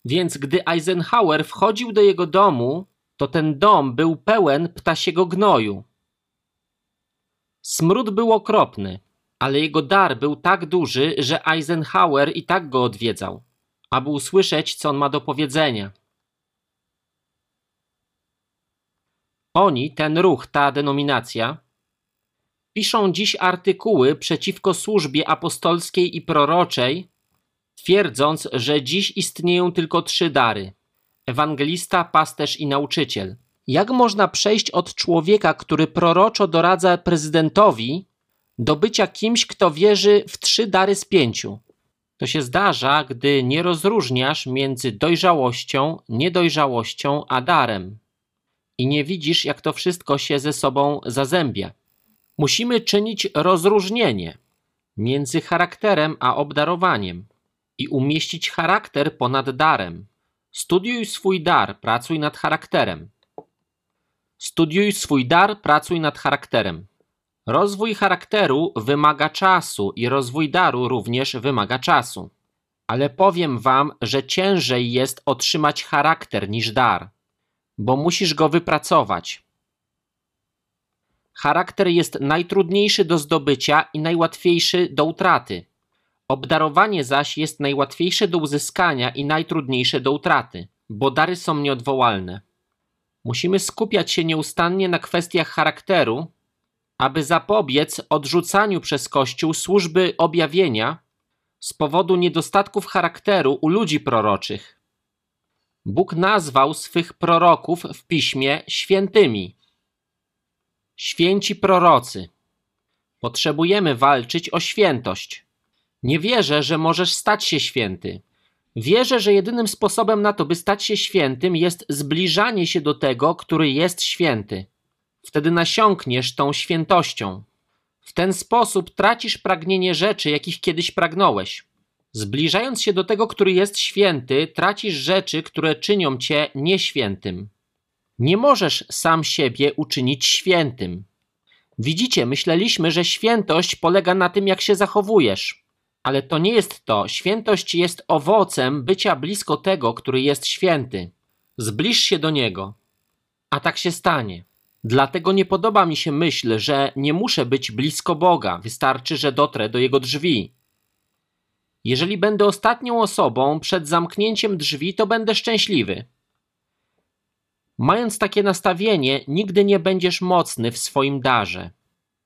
Więc gdy Eisenhower wchodził do jego domu, to ten dom był pełen ptasiego gnoju. Smród był okropny, ale jego dar był tak duży, że Eisenhower i tak go odwiedzał aby usłyszeć, co on ma do powiedzenia. Oni, ten ruch, ta denominacja, piszą dziś artykuły przeciwko służbie apostolskiej i proroczej, twierdząc, że dziś istnieją tylko trzy dary: ewangelista, pasterz i nauczyciel. Jak można przejść od człowieka, który proroczo doradza prezydentowi, do bycia kimś, kto wierzy w trzy dary z pięciu? To się zdarza, gdy nie rozróżniasz między dojrzałością, niedojrzałością a darem i nie widzisz, jak to wszystko się ze sobą zazębia. Musimy czynić rozróżnienie między charakterem a obdarowaniem i umieścić charakter ponad darem. Studiuj swój dar, pracuj nad charakterem. Studiuj swój dar, pracuj nad charakterem. Rozwój charakteru wymaga czasu i rozwój daru również wymaga czasu. Ale powiem wam, że ciężej jest otrzymać charakter niż dar, bo musisz go wypracować. Charakter jest najtrudniejszy do zdobycia i najłatwiejszy do utraty. Obdarowanie zaś jest najłatwiejsze do uzyskania i najtrudniejsze do utraty, bo dary są nieodwołalne. Musimy skupiać się nieustannie na kwestiach charakteru, aby zapobiec odrzucaniu przez Kościół służby objawienia z powodu niedostatków charakteru u ludzi proroczych. Bóg nazwał swych proroków w piśmie świętymi. Święci prorocy. Potrzebujemy walczyć o świętość. Nie wierzę, że możesz stać się święty. Wierzę, że jedynym sposobem na to, by stać się świętym, jest zbliżanie się do tego, który jest święty. Wtedy nasiąkniesz tą świętością. W ten sposób tracisz pragnienie rzeczy, jakich kiedyś pragnąłeś. Zbliżając się do tego, który jest święty, tracisz rzeczy, które czynią cię nieświętym. Nie możesz sam siebie uczynić świętym. Widzicie, myśleliśmy, że świętość polega na tym, jak się zachowujesz. Ale to nie jest to. Świętość jest owocem bycia blisko tego, który jest święty. Zbliż się do niego. A tak się stanie. Dlatego nie podoba mi się myśl, że nie muszę być blisko Boga, wystarczy, że dotrę do Jego drzwi. Jeżeli będę ostatnią osobą przed zamknięciem drzwi, to będę szczęśliwy. Mając takie nastawienie, nigdy nie będziesz mocny w swoim darze.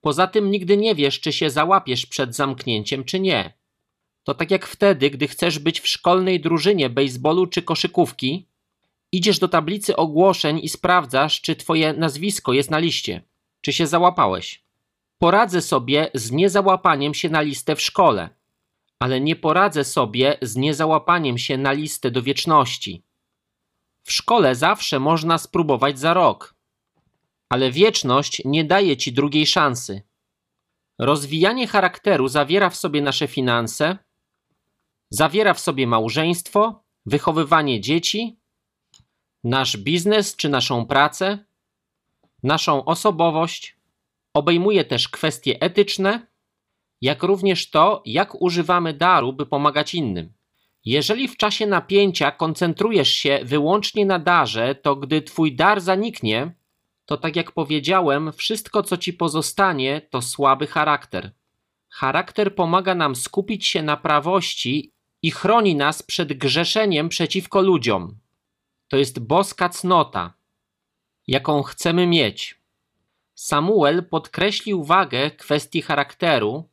Poza tym nigdy nie wiesz, czy się załapiesz przed zamknięciem, czy nie. To tak jak wtedy, gdy chcesz być w szkolnej drużynie baseballu czy koszykówki, Idziesz do tablicy ogłoszeń i sprawdzasz, czy twoje nazwisko jest na liście, czy się załapałeś. Poradzę sobie z niezałapaniem się na listę w szkole, ale nie poradzę sobie z niezałapaniem się na listę do wieczności. W szkole zawsze można spróbować za rok, ale wieczność nie daje ci drugiej szansy. Rozwijanie charakteru zawiera w sobie nasze finanse, zawiera w sobie małżeństwo, wychowywanie dzieci, nasz biznes czy naszą pracę, naszą osobowość, obejmuje też kwestie etyczne, jak również to, jak używamy daru, by pomagać innym. Jeżeli w czasie napięcia koncentrujesz się wyłącznie na darze, to gdy twój dar zaniknie, to tak jak powiedziałem, wszystko co ci pozostanie to słaby charakter. Charakter pomaga nam skupić się na prawości i chroni nas przed grzeszeniem przeciwko ludziom. To jest boska cnota, jaką chcemy mieć. Samuel podkreślił wagę kwestii charakteru,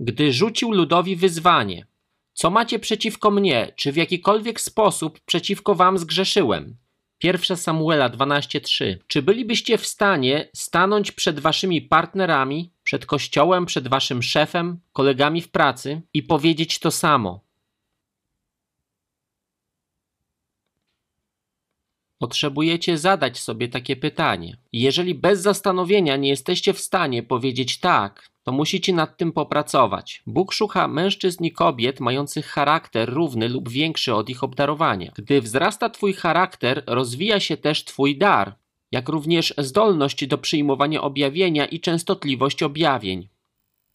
gdy rzucił ludowi wyzwanie: Co macie przeciwko mnie? Czy w jakikolwiek sposób przeciwko wam zgrzeszyłem? 1 Samuela 12:3 Czy bylibyście w stanie stanąć przed waszymi partnerami, przed kościołem, przed waszym szefem, kolegami w pracy i powiedzieć to samo? Potrzebujecie zadać sobie takie pytanie. Jeżeli bez zastanowienia nie jesteście w stanie powiedzieć tak, to musicie nad tym popracować. Bóg szuka mężczyzn i kobiet mających charakter równy lub większy od ich obdarowania. Gdy wzrasta Twój charakter, rozwija się też Twój dar, jak również zdolność do przyjmowania objawienia i częstotliwość objawień.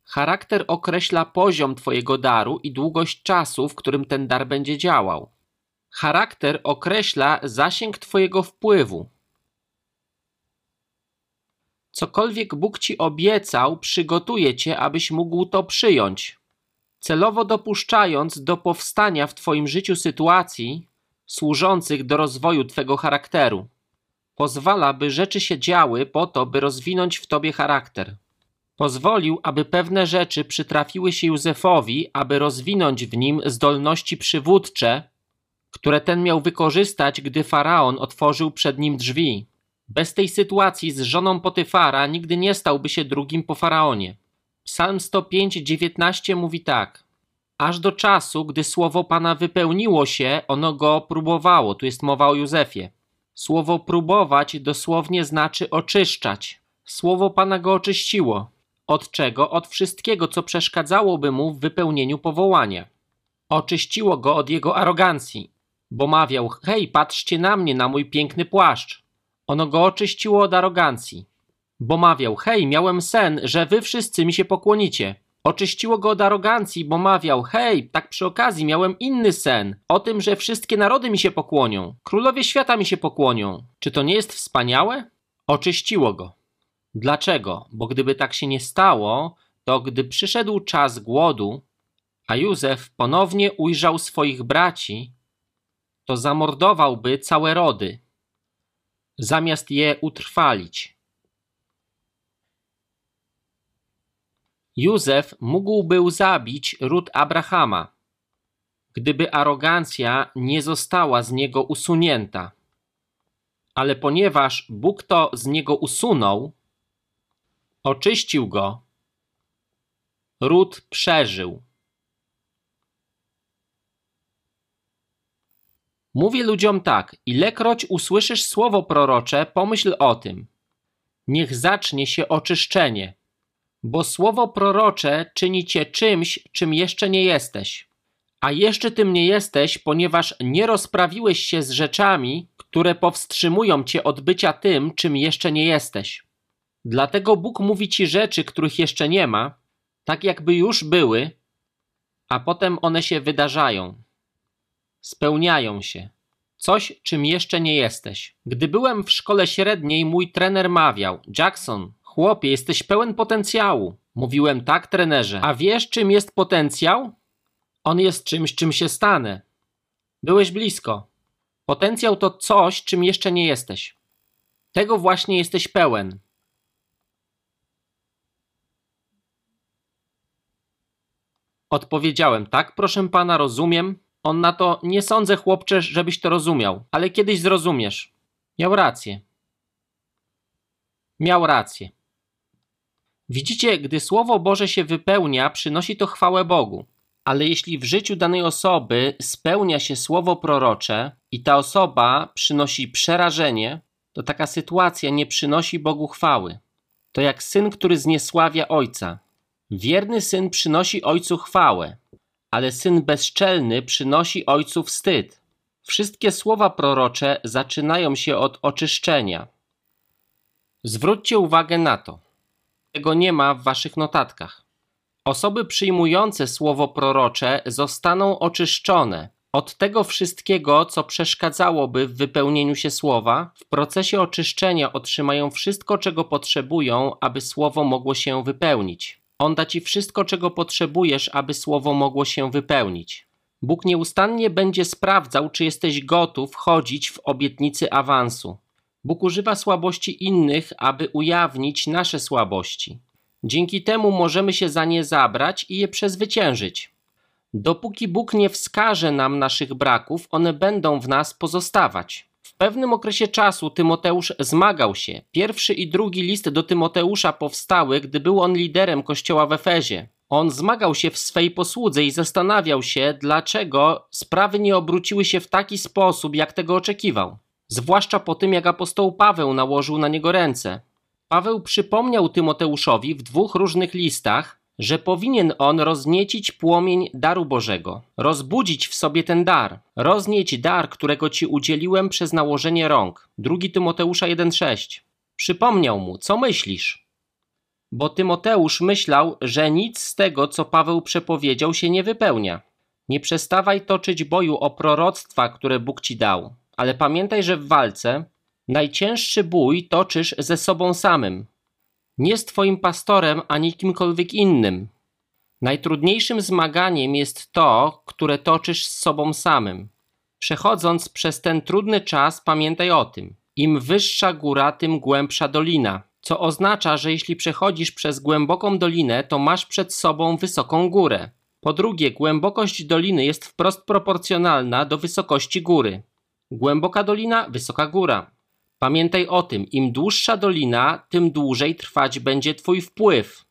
Charakter określa poziom Twojego daru i długość czasu, w którym ten dar będzie działał. Charakter określa zasięg Twojego wpływu. Cokolwiek Bóg Ci obiecał, przygotuje Cię, abyś mógł to przyjąć, celowo dopuszczając do powstania w Twoim życiu sytuacji służących do rozwoju Twego charakteru. Pozwala, by rzeczy się działy po to, by rozwinąć w Tobie charakter. Pozwolił, aby pewne rzeczy przytrafiły się Józefowi, aby rozwinąć w nim zdolności przywódcze, które ten miał wykorzystać, gdy faraon otworzył przed nim drzwi. Bez tej sytuacji z żoną Potyfara nigdy nie stałby się drugim po faraonie. Psalm 105:19 mówi tak: Aż do czasu, gdy słowo Pana wypełniło się, ono go próbowało. Tu jest mowa o Józefie. Słowo próbować dosłownie znaczy oczyszczać. Słowo Pana go oczyściło. Od czego? Od wszystkiego, co przeszkadzałoby mu w wypełnieniu powołania. Oczyściło go od jego arogancji, bo mawiał: Hej, patrzcie na mnie, na mój piękny płaszcz. Ono go oczyściło od arogancji, bo mawiał: Hej, miałem sen, że wy wszyscy mi się pokłonicie. Oczyściło go od arogancji, bo mawiał: Hej, tak przy okazji miałem inny sen o tym, że wszystkie narody mi się pokłonią, królowie świata mi się pokłonią. Czy to nie jest wspaniałe? Oczyściło go. Dlaczego? Bo gdyby tak się nie stało, to gdy przyszedł czas głodu, a Józef ponownie ujrzał swoich braci, to zamordowałby całe rody, zamiast je utrwalić. Józef mógłby zabić ród Abrahama, gdyby arogancja nie została z niego usunięta. Ale ponieważ Bóg to z niego usunął, oczyścił go, ród przeżył. Mówię ludziom tak: ilekroć usłyszysz słowo prorocze, pomyśl o tym. Niech zacznie się oczyszczenie, bo słowo prorocze czyni cię czymś, czym jeszcze nie jesteś. A jeszcze tym nie jesteś, ponieważ nie rozprawiłeś się z rzeczami, które powstrzymują cię od bycia tym, czym jeszcze nie jesteś. Dlatego Bóg mówi ci rzeczy, których jeszcze nie ma, tak jakby już były, a potem one się wydarzają spełniają się. Coś, czym jeszcze nie jesteś. Gdy byłem w szkole średniej, mój trener mawiał: Jackson, chłopie, jesteś pełen potencjału. Mówiłem tak, trenerze. A wiesz, czym jest potencjał? On jest czymś, czym się stanę. Byłeś blisko. Potencjał to coś, czym jeszcze nie jesteś. Tego właśnie jesteś pełen. Odpowiedziałem: Tak, proszę pana, rozumiem. On na to, nie sądzę chłopcze, żebyś to rozumiał, ale kiedyś zrozumiesz. Miał rację. Miał rację. Widzicie, gdy Słowo Boże się wypełnia, przynosi to chwałę Bogu. Ale jeśli w życiu danej osoby spełnia się słowo prorocze i ta osoba przynosi przerażenie, to taka sytuacja nie przynosi Bogu chwały. To jak syn, który zniesławia ojca. Wierny syn przynosi ojcu chwałę, ale syn bezczelny przynosi ojcu wstyd. Wszystkie słowa prorocze zaczynają się od oczyszczenia. Zwróćcie uwagę na to. Tego nie ma w waszych notatkach. Osoby przyjmujące słowo prorocze zostaną oczyszczone od tego wszystkiego, co przeszkadzałoby w wypełnieniu się słowa. W procesie oczyszczenia otrzymają wszystko, czego potrzebują, aby słowo mogło się wypełnić. On da ci wszystko, czego potrzebujesz, aby słowo mogło się wypełnić. Bóg nieustannie będzie sprawdzał, czy jesteś gotów chodzić w obietnicy awansu. Bóg używa słabości innych, aby ujawnić nasze słabości. Dzięki temu możemy się za nie zabrać i je przezwyciężyć. Dopóki Bóg nie wskaże nam naszych braków, one będą w nas pozostawać. W pewnym okresie czasu Tymoteusz zmagał się. Pierwszy i drugi list do Tymoteusza powstały, gdy był on liderem kościoła w Efezie. On zmagał się w swej posłudze i zastanawiał się, dlaczego sprawy nie obróciły się w taki sposób, jak tego oczekiwał. Zwłaszcza po tym, jak apostoł Paweł nałożył na niego ręce. Paweł przypomniał Tymoteuszowi w dwóch różnych listach, że powinien on rozniecić płomień daru Bożego, rozbudzić w sobie ten dar, roznieć dar, którego ci udzieliłem przez nałożenie rąk. 2 Tymoteusza 1,6. Przypomniał mu, co myślisz? Bo Tymoteusz myślał, że nic z tego, co Paweł przepowiedział, się nie wypełnia. Nie przestawaj toczyć boju o proroctwa, które Bóg ci dał, ale pamiętaj, że w walce najcięższy bój toczysz ze sobą samym, nie z Twoim pastorem ani kimkolwiek innym. Najtrudniejszym zmaganiem jest to, które toczysz z sobą samym. Przechodząc przez ten trudny czas, pamiętaj o tym. Im wyższa góra, tym głębsza dolina. Co oznacza, że jeśli przechodzisz przez głęboką dolinę, to masz przed sobą wysoką górę. Po drugie, głębokość doliny jest wprost proporcjonalna do wysokości góry. Głęboka dolina, wysoka góra. Pamiętaj o tym, im dłuższa dolina, tym dłużej trwać będzie Twój wpływ.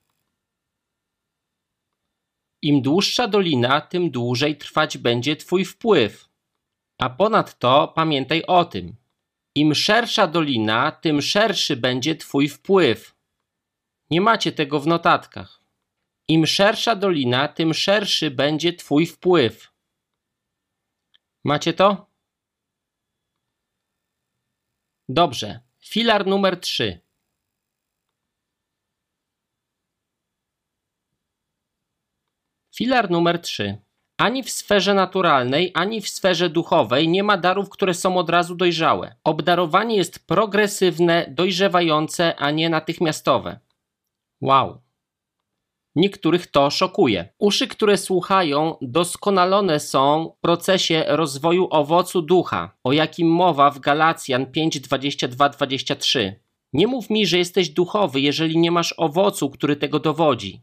Im dłuższa dolina, tym dłużej trwać będzie Twój wpływ. A ponadto pamiętaj o tym, im szersza dolina, tym szerszy będzie Twój wpływ. Nie macie tego w notatkach. Im szersza dolina, tym szerszy będzie Twój wpływ. Macie to? Dobrze. Filar numer 3. Filar numer 3. Ani w sferze naturalnej, ani w sferze duchowej nie ma darów, które są od razu dojrzałe. Obdarowanie jest progresywne, dojrzewające, a nie natychmiastowe. Wow. Niektórych to szokuje. Uszy, które słuchają, doskonalone są w procesie rozwoju owocu ducha, o jakim mowa w Galacjan 5:22-23. Nie mów mi, że jesteś duchowy, jeżeli nie masz owocu, który tego dowodzi.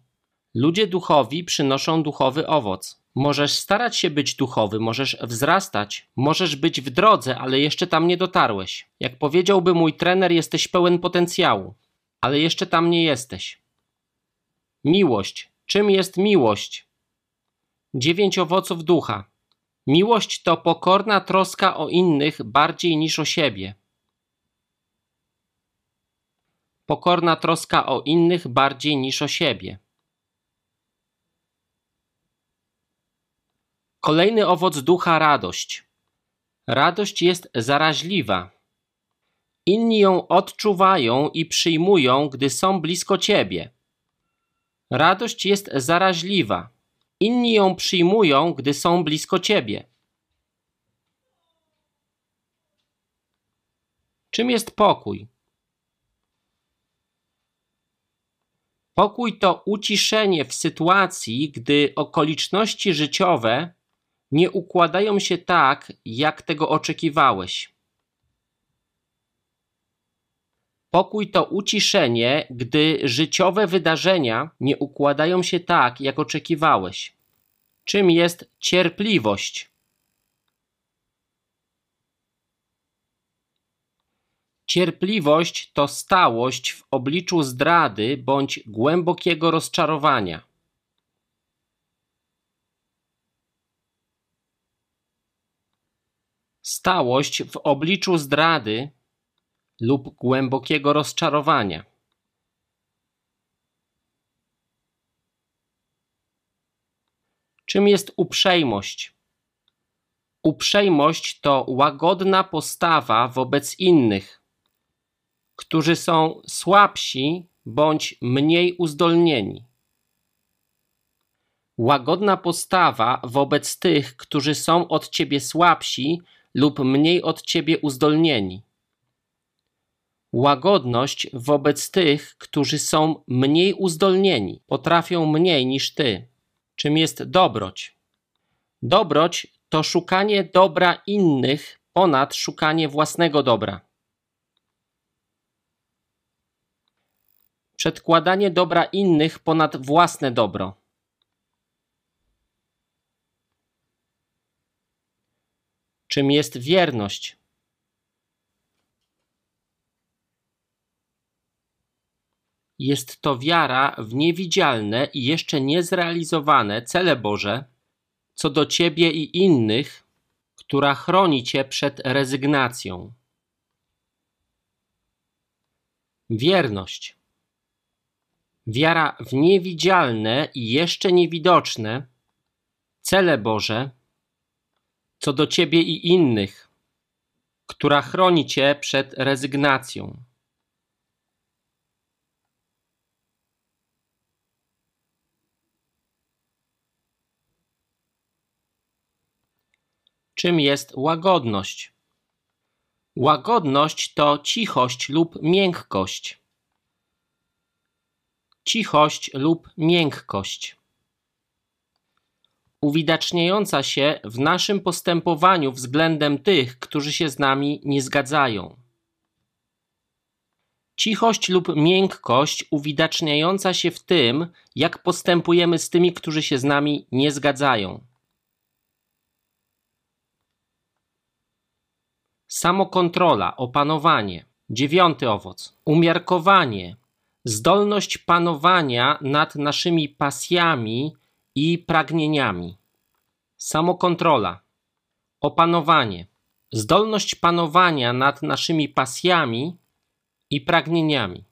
Ludzie duchowi przynoszą duchowy owoc. Możesz starać się być duchowy, możesz wzrastać, możesz być w drodze, ale jeszcze tam nie dotarłeś. Jak powiedziałby mój trener, jesteś pełen potencjału, ale jeszcze tam nie jesteś. Miłość. Czym jest miłość? Dziewięć owoców ducha. Miłość to pokorna troska o innych bardziej niż o siebie. Pokorna troska o innych bardziej niż o siebie. Kolejny owoc ducha radość. Radość jest zaraźliwa. Inni ją odczuwają i przyjmują, gdy są blisko ciebie. Radość jest zaraźliwa. Inni ją przyjmują, gdy są blisko ciebie. Czym jest pokój? Pokój to uciszenie w sytuacji, gdy okoliczności życiowe nie układają się tak, jak tego oczekiwałeś. Pokój to uciszenie, gdy życiowe wydarzenia nie układają się tak, jak oczekiwałeś. Czym jest cierpliwość? Cierpliwość to stałość w obliczu zdrady bądź głębokiego rozczarowania. Stałość w obliczu zdrady lub głębokiego rozczarowania. Czym jest uprzejmość? Uprzejmość to łagodna postawa wobec innych, którzy są słabsi bądź mniej uzdolnieni. Łagodna postawa wobec tych, którzy są od ciebie słabsi lub mniej od ciebie uzdolnieni. Łagodność wobec tych, którzy są mniej uzdolnieni, potrafią mniej niż ty. Czym jest dobroć? Dobroć to szukanie dobra innych ponad szukanie własnego dobra. Przedkładanie dobra innych ponad własne dobro. Czym jest wierność? Jest to wiara w niewidzialne i jeszcze niezrealizowane cele Boże co do ciebie i innych, która chroni cię przed rezygnacją. Wierność. Wiara w niewidzialne i jeszcze niewidoczne cele Boże co do ciebie i innych, która chroni cię przed rezygnacją. Czym jest łagodność? Łagodność to cichość lub miękkość. Cichość lub miękkość. Uwidaczniająca się w naszym postępowaniu względem tych, którzy się z nami nie zgadzają. Cichość lub miękkość uwidaczniająca się w tym, jak postępujemy z tymi, którzy się z nami nie zgadzają. Samokontrola, opanowanie. Dziewiąty owoc. Umiarkowanie, zdolność panowania nad naszymi pasjami i pragnieniami. Samokontrola, opanowanie, zdolność panowania nad naszymi pasjami i pragnieniami.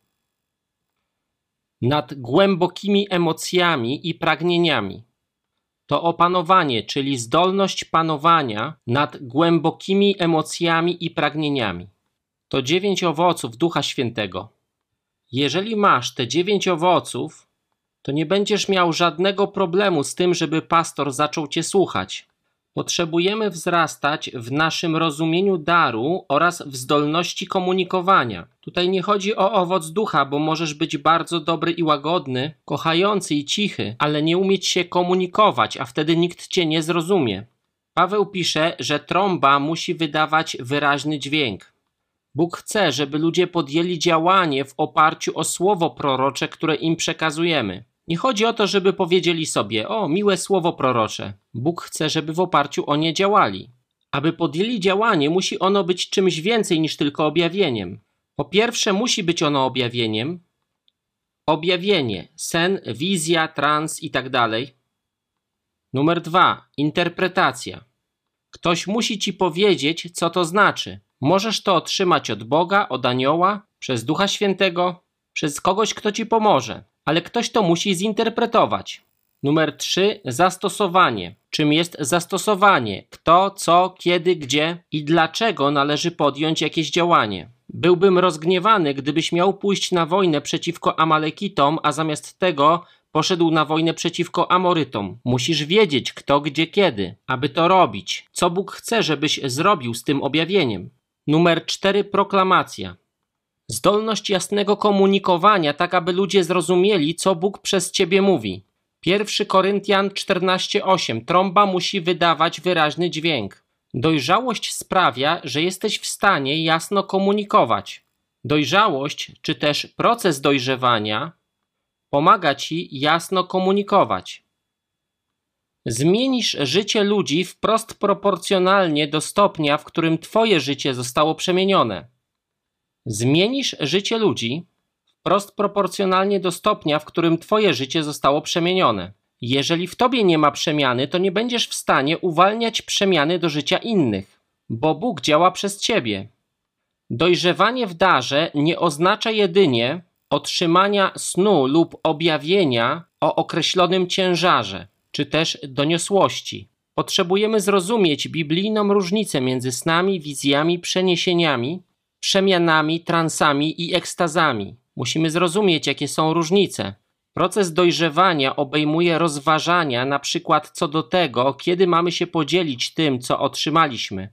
Nad głębokimi emocjami i pragnieniami to opanowanie, czyli zdolność panowania nad głębokimi emocjami i pragnieniami. To dziewięć owoców Ducha Świętego. Jeżeli masz te dziewięć owoców, to nie będziesz miał żadnego problemu z tym, żeby pastor zaczął cię słuchać. Potrzebujemy wzrastać w naszym rozumieniu daru oraz w zdolności komunikowania. Tutaj nie chodzi o owoc ducha, bo możesz być bardzo dobry i łagodny, kochający i cichy, ale nie umieć się komunikować, a wtedy nikt cię nie zrozumie. Paweł pisze, że trąba musi wydawać wyraźny dźwięk. Bóg chce, żeby ludzie podjęli działanie w oparciu o słowo prorocze, które im przekazujemy. Nie chodzi o to, żeby powiedzieli sobie: O, miłe słowo prorocze. Bóg chce, żeby w oparciu o nie działali. Aby podjęli działanie, musi ono być czymś więcej niż tylko objawieniem. Po pierwsze, musi być ono objawieniem. Objawienie, sen, wizja, trans i tak dalej. Numer dwa, interpretacja. Ktoś musi ci powiedzieć, co to znaczy. Możesz to otrzymać od Boga, od anioła, przez Ducha Świętego, przez kogoś, kto ci pomoże ale ktoś to musi zinterpretować. Numer 3. Zastosowanie. Czym jest zastosowanie? Kto, co, kiedy, gdzie i dlaczego należy podjąć jakieś działanie? Byłbym rozgniewany, gdybyś miał pójść na wojnę przeciwko Amalekitom, a zamiast tego poszedł na wojnę przeciwko Amorytom. Musisz wiedzieć kto, gdzie, kiedy, aby to robić. Co Bóg chce, żebyś zrobił z tym objawieniem? Numer 4. Proklamacja. Zdolność jasnego komunikowania, tak aby ludzie zrozumieli, co Bóg przez ciebie mówi. 1 Koryntian 14:8 Trąba musi wydawać wyraźny dźwięk. Dojrzałość sprawia, że jesteś w stanie jasno komunikować. Dojrzałość, czy też proces dojrzewania, pomaga ci jasno komunikować. Zmienisz życie ludzi wprost proporcjonalnie do stopnia, w którym Twoje życie zostało przemienione. Zmienisz życie ludzi wprost proporcjonalnie do stopnia, w którym Twoje życie zostało przemienione. Jeżeli w Tobie nie ma przemiany, to nie będziesz w stanie uwalniać przemiany do życia innych, bo Bóg działa przez Ciebie. Dojrzewanie w darze nie oznacza jedynie otrzymania snu lub objawienia o określonym ciężarze, czy też doniosłości. Potrzebujemy zrozumieć biblijną różnicę między snami, wizjami, przeniesieniami, przemianami, transami i ekstazami. Musimy zrozumieć, jakie są różnice. Proces dojrzewania obejmuje rozważania, na przykład co do tego, kiedy mamy się podzielić tym, co otrzymaliśmy.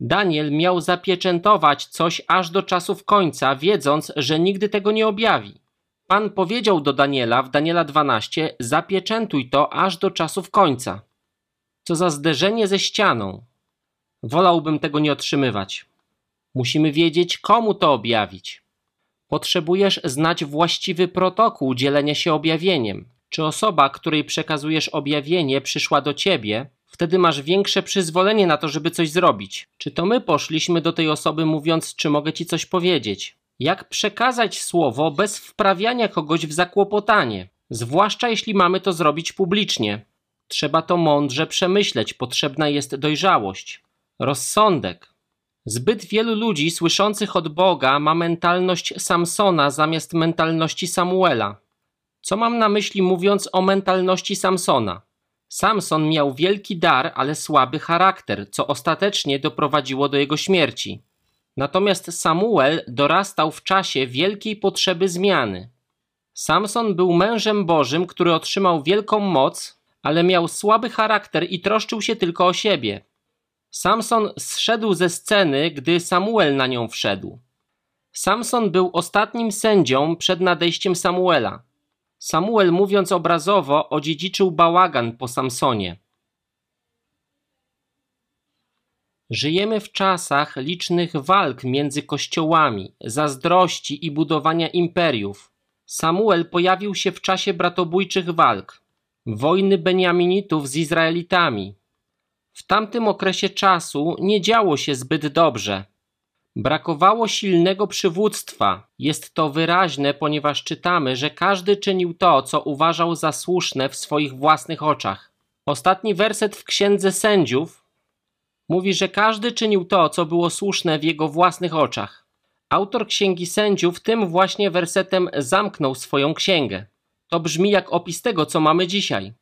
Daniel miał zapieczętować coś aż do czasów końca, wiedząc, że nigdy tego nie objawi. Pan powiedział do Daniela w Daniela 12: Zapieczętuj to aż do czasów końca. Co za zderzenie ze ścianą. Wolałbym tego nie otrzymywać. Musimy wiedzieć, komu to objawić. Potrzebujesz znać właściwy protokół dzielenia się objawieniem. Czy osoba, której przekazujesz objawienie, przyszła do ciebie, wtedy masz większe przyzwolenie na to, żeby coś zrobić. Czy to my poszliśmy do tej osoby mówiąc, czy mogę ci coś powiedzieć? Jak przekazać słowo bez wprawiania kogoś w zakłopotanie, zwłaszcza jeśli mamy to zrobić publicznie? Trzeba to mądrze przemyśleć, potrzebna jest dojrzałość, rozsądek. Zbyt wielu ludzi słyszących od Boga ma mentalność Samsona zamiast mentalności Samuela. Co mam na myśli mówiąc o mentalności Samsona? Samson miał wielki dar, ale słaby charakter, co ostatecznie doprowadziło do jego śmierci. Natomiast Samuel dorastał w czasie wielkiej potrzeby zmiany. Samson był mężem Bożym, który otrzymał wielką moc, ale miał słaby charakter i troszczył się tylko o siebie. Samson zszedł ze sceny, gdy Samuel na nią wszedł. Samson był ostatnim sędzią przed nadejściem Samuela. Samuel, mówiąc obrazowo, odziedziczył bałagan po Samsonie. Żyjemy w czasach licznych walk między kościołami, zazdrości i budowania imperiów. Samuel pojawił się w czasie bratobójczych walk, wojny Beniaminitów z Izraelitami. W tamtym okresie czasu nie działo się zbyt dobrze. Brakowało silnego przywództwa. Jest to wyraźne, ponieważ czytamy, że każdy czynił to, co uważał za słuszne w swoich własnych oczach. Ostatni werset w Księdze Sędziów mówi, że każdy czynił to, co było słuszne w jego własnych oczach. Autor Księgi Sędziów tym właśnie wersetem zamknął swoją księgę. To brzmi jak opis tego, co mamy dzisiaj.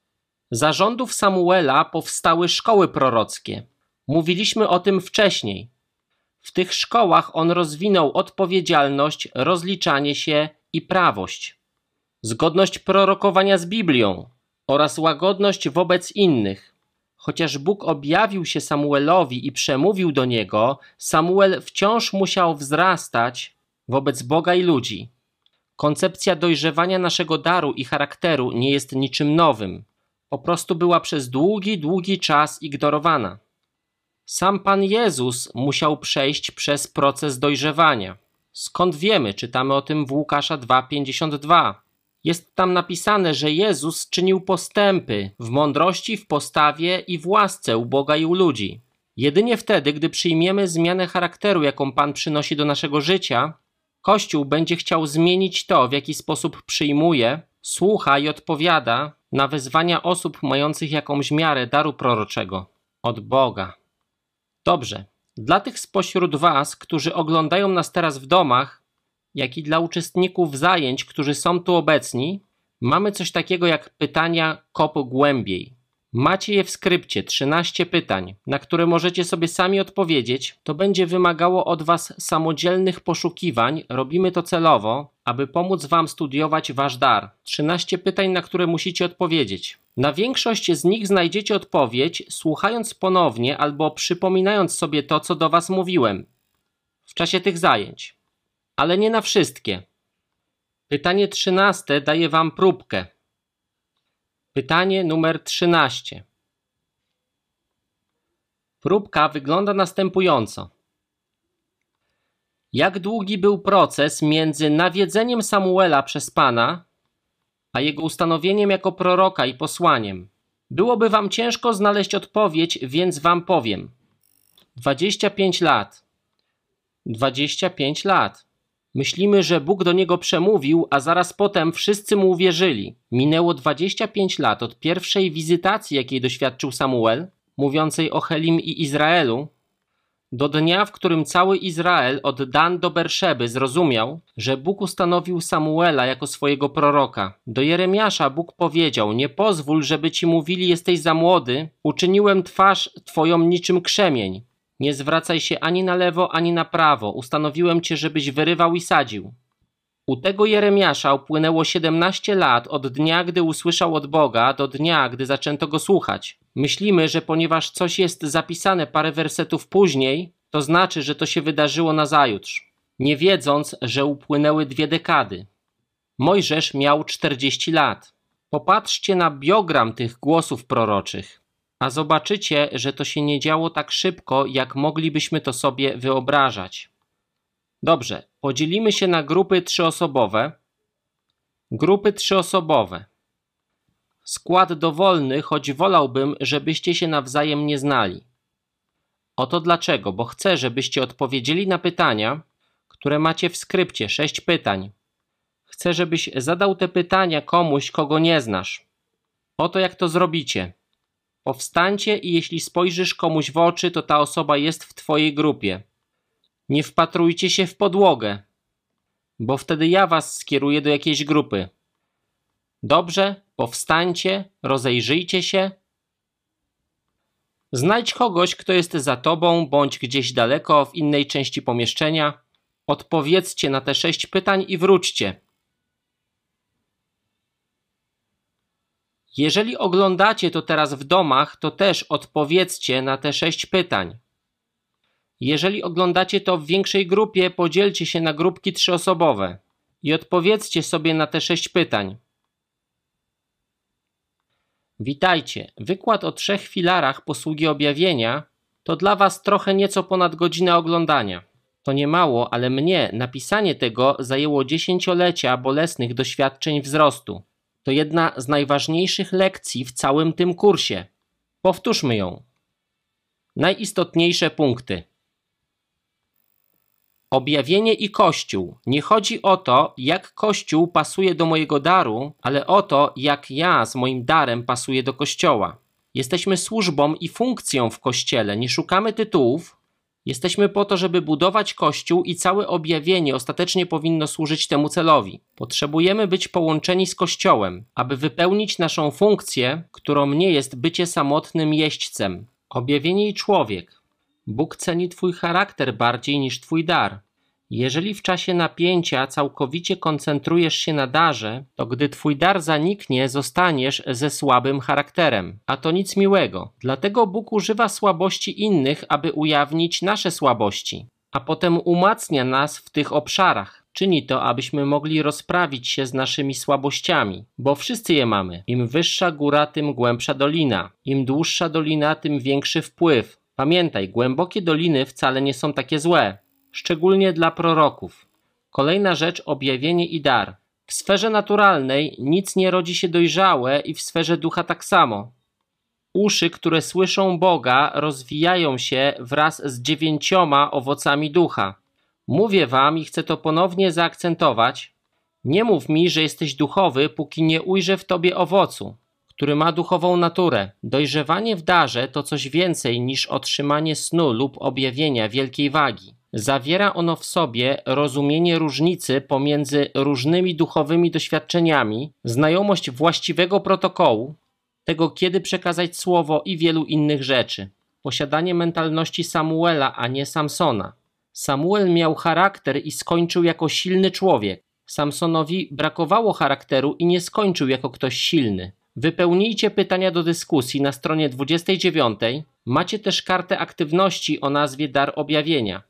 Za rządów Samuela powstały szkoły prorockie. Mówiliśmy o tym wcześniej. W tych szkołach on rozwinął odpowiedzialność, rozliczanie się i prawość, zgodność prorokowania z Biblią oraz łagodność wobec innych. Chociaż Bóg objawił się Samuelowi i przemówił do niego, Samuel wciąż musiał wzrastać wobec Boga i ludzi. Koncepcja dojrzewania naszego daru i charakteru nie jest niczym nowym. Po prostu była przez długi, długi czas ignorowana. Sam Pan Jezus musiał przejść przez proces dojrzewania. Skąd wiemy? Czytamy o tym w Łukasza 2:52. Jest tam napisane, że Jezus czynił postępy w mądrości, w postawie i w łasce u Boga i u ludzi. Jedynie wtedy, gdy przyjmiemy zmianę charakteru, jaką Pan przynosi do naszego życia, Kościół będzie chciał zmienić to, w jaki sposób przyjmuje, słucha i odpowiada na wezwania osób mających jakąś miarę daru proroczego od Boga. Dobrze, dla tych spośród Was, którzy oglądają nas teraz w domach, jak i dla uczestników zajęć, którzy są tu obecni, mamy coś takiego jak pytania kop głębiej. Macie je w skrypcie 13 pytań, na które możecie sobie sami odpowiedzieć. To będzie wymagało od Was samodzielnych poszukiwań. Robimy to celowo, aby pomóc Wam studiować Wasz dar. 13 pytań, na które musicie odpowiedzieć. Na większość z nich znajdziecie odpowiedź, słuchając ponownie albo przypominając sobie to, co do Was mówiłem w czasie tych zajęć. Ale nie na wszystkie. Pytanie 13 daje Wam próbkę. Pytanie numer 13. Próbka wygląda następująco. Jak długi był proces między nawiedzeniem Samuela przez Pana, a jego ustanowieniem jako proroka i posłaniem? Byłoby wam ciężko znaleźć odpowiedź, więc wam powiem. 25 lat. 25 lat. Myślimy, że Bóg do niego przemówił, a zaraz potem wszyscy mu uwierzyli. Minęło 25 lat od pierwszej wizytacji, jakiej doświadczył Samuel, mówiącej o Helim i Izraelu, do dnia, w którym cały Izrael od Dan do Berszeby zrozumiał, że Bóg ustanowił Samuela jako swojego proroka. Do Jeremiasza Bóg powiedział: Nie pozwól, żeby ci mówili, jesteś za młody, uczyniłem twarz twoją niczym krzemień. Nie zwracaj się ani na lewo, ani na prawo, ustanowiłem cię, żebyś wyrywał i sadził. U tego Jeremiasza upłynęło 17 lat od dnia, gdy usłyszał od Boga, do dnia, gdy zaczęto go słuchać. Myślimy, że ponieważ coś jest zapisane parę wersetów później, to znaczy, że to się wydarzyło na zajutrz, nie wiedząc, że upłynęły dwie dekady. Mojżesz miał 40 lat. Popatrzcie na biogram tych głosów proroczych, a zobaczycie, że to się nie działo tak szybko, jak moglibyśmy to sobie wyobrażać. Dobrze, podzielimy się na grupy trzyosobowe. Grupy trzyosobowe. Skład dowolny, choć wolałbym, żebyście się nawzajem nie znali. Oto dlaczego, bo chcę, żebyście odpowiedzieli na pytania, które macie w skrypcie, sześć pytań. Chcę, żebyś zadał te pytania komuś, kogo nie znasz. Oto jak to zrobicie. Powstańcie i jeśli spojrzysz komuś w oczy, to ta osoba jest w twojej grupie. Nie wpatrujcie się w podłogę, bo wtedy ja was skieruję do jakiejś grupy. Dobrze, powstańcie, rozejrzyjcie się. Znajdź kogoś, kto jest za tobą, bądź gdzieś daleko, w innej części pomieszczenia. Odpowiedzcie na te sześć pytań i wróćcie. Jeżeli oglądacie to teraz w domach, to też odpowiedzcie na te sześć pytań. Jeżeli oglądacie to w większej grupie, podzielcie się na grupki trzyosobowe i odpowiedzcie sobie na te sześć pytań. Witajcie. Wykład o trzech filarach posługi objawienia to dla Was trochę nieco ponad godzinę oglądania. To nie mało, ale mnie napisanie tego zajęło dziesięciolecia bolesnych doświadczeń wzrostu. To jedna z najważniejszych lekcji w całym tym kursie. Powtórzmy ją. Najistotniejsze punkty. Objawienie i Kościół. Nie chodzi o to, jak Kościół pasuje do mojego daru, ale o to, jak ja z moim darem pasuję do Kościoła. Jesteśmy służbą i funkcją w Kościele, nie szukamy tytułów. Jesteśmy po to, żeby budować Kościół i całe objawienie ostatecznie powinno służyć temu celowi. Potrzebujemy być połączeni z Kościołem, aby wypełnić naszą funkcję, którą nie jest bycie samotnym jeźdźcem. Objawienie i człowiek. Bóg ceni Twój charakter bardziej niż Twój dar. Jeżeli w czasie napięcia całkowicie koncentrujesz się na darze, to gdy Twój dar zaniknie, zostaniesz ze słabym charakterem. A to nic miłego. Dlatego Bóg używa słabości innych, aby ujawnić nasze słabości, a potem umacnia nas w tych obszarach. Czyni to, abyśmy mogli rozprawić się z naszymi słabościami, bo wszyscy je mamy. Im wyższa góra, tym głębsza dolina. Im dłuższa dolina, tym większy wpływ. Pamiętaj, głębokie doliny wcale nie są takie złe, szczególnie dla proroków. Kolejna rzecz objawienie i dar. W sferze naturalnej nic nie rodzi się dojrzałe i w sferze ducha tak samo. Uszy, które słyszą Boga, rozwijają się wraz z dziewięcioma owocami ducha. Mówię wam i chcę to ponownie zaakcentować. Nie mów mi, że jesteś duchowy, póki nie ujrzę w tobie owocu który ma duchową naturę. Dojrzewanie w darze to coś więcej niż otrzymanie snu lub objawienia wielkiej wagi. Zawiera ono w sobie rozumienie różnicy pomiędzy różnymi duchowymi doświadczeniami, znajomość właściwego protokołu, tego kiedy przekazać słowo i wielu innych rzeczy. Posiadanie mentalności Samuela, a nie Samsona. Samuel miał charakter i skończył jako silny człowiek. Samsonowi brakowało charakteru i nie skończył jako ktoś silny. Wypełnijcie pytania do dyskusji na stronie 29. Macie też kartę aktywności o nazwie Dar Objawienia.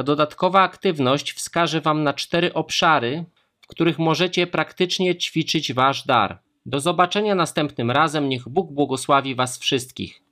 Ta dodatkowa aktywność wskaże Wam na cztery obszary, w których możecie praktycznie ćwiczyć Wasz dar. Do zobaczenia następnym razem. Niech Bóg błogosławi Was wszystkich.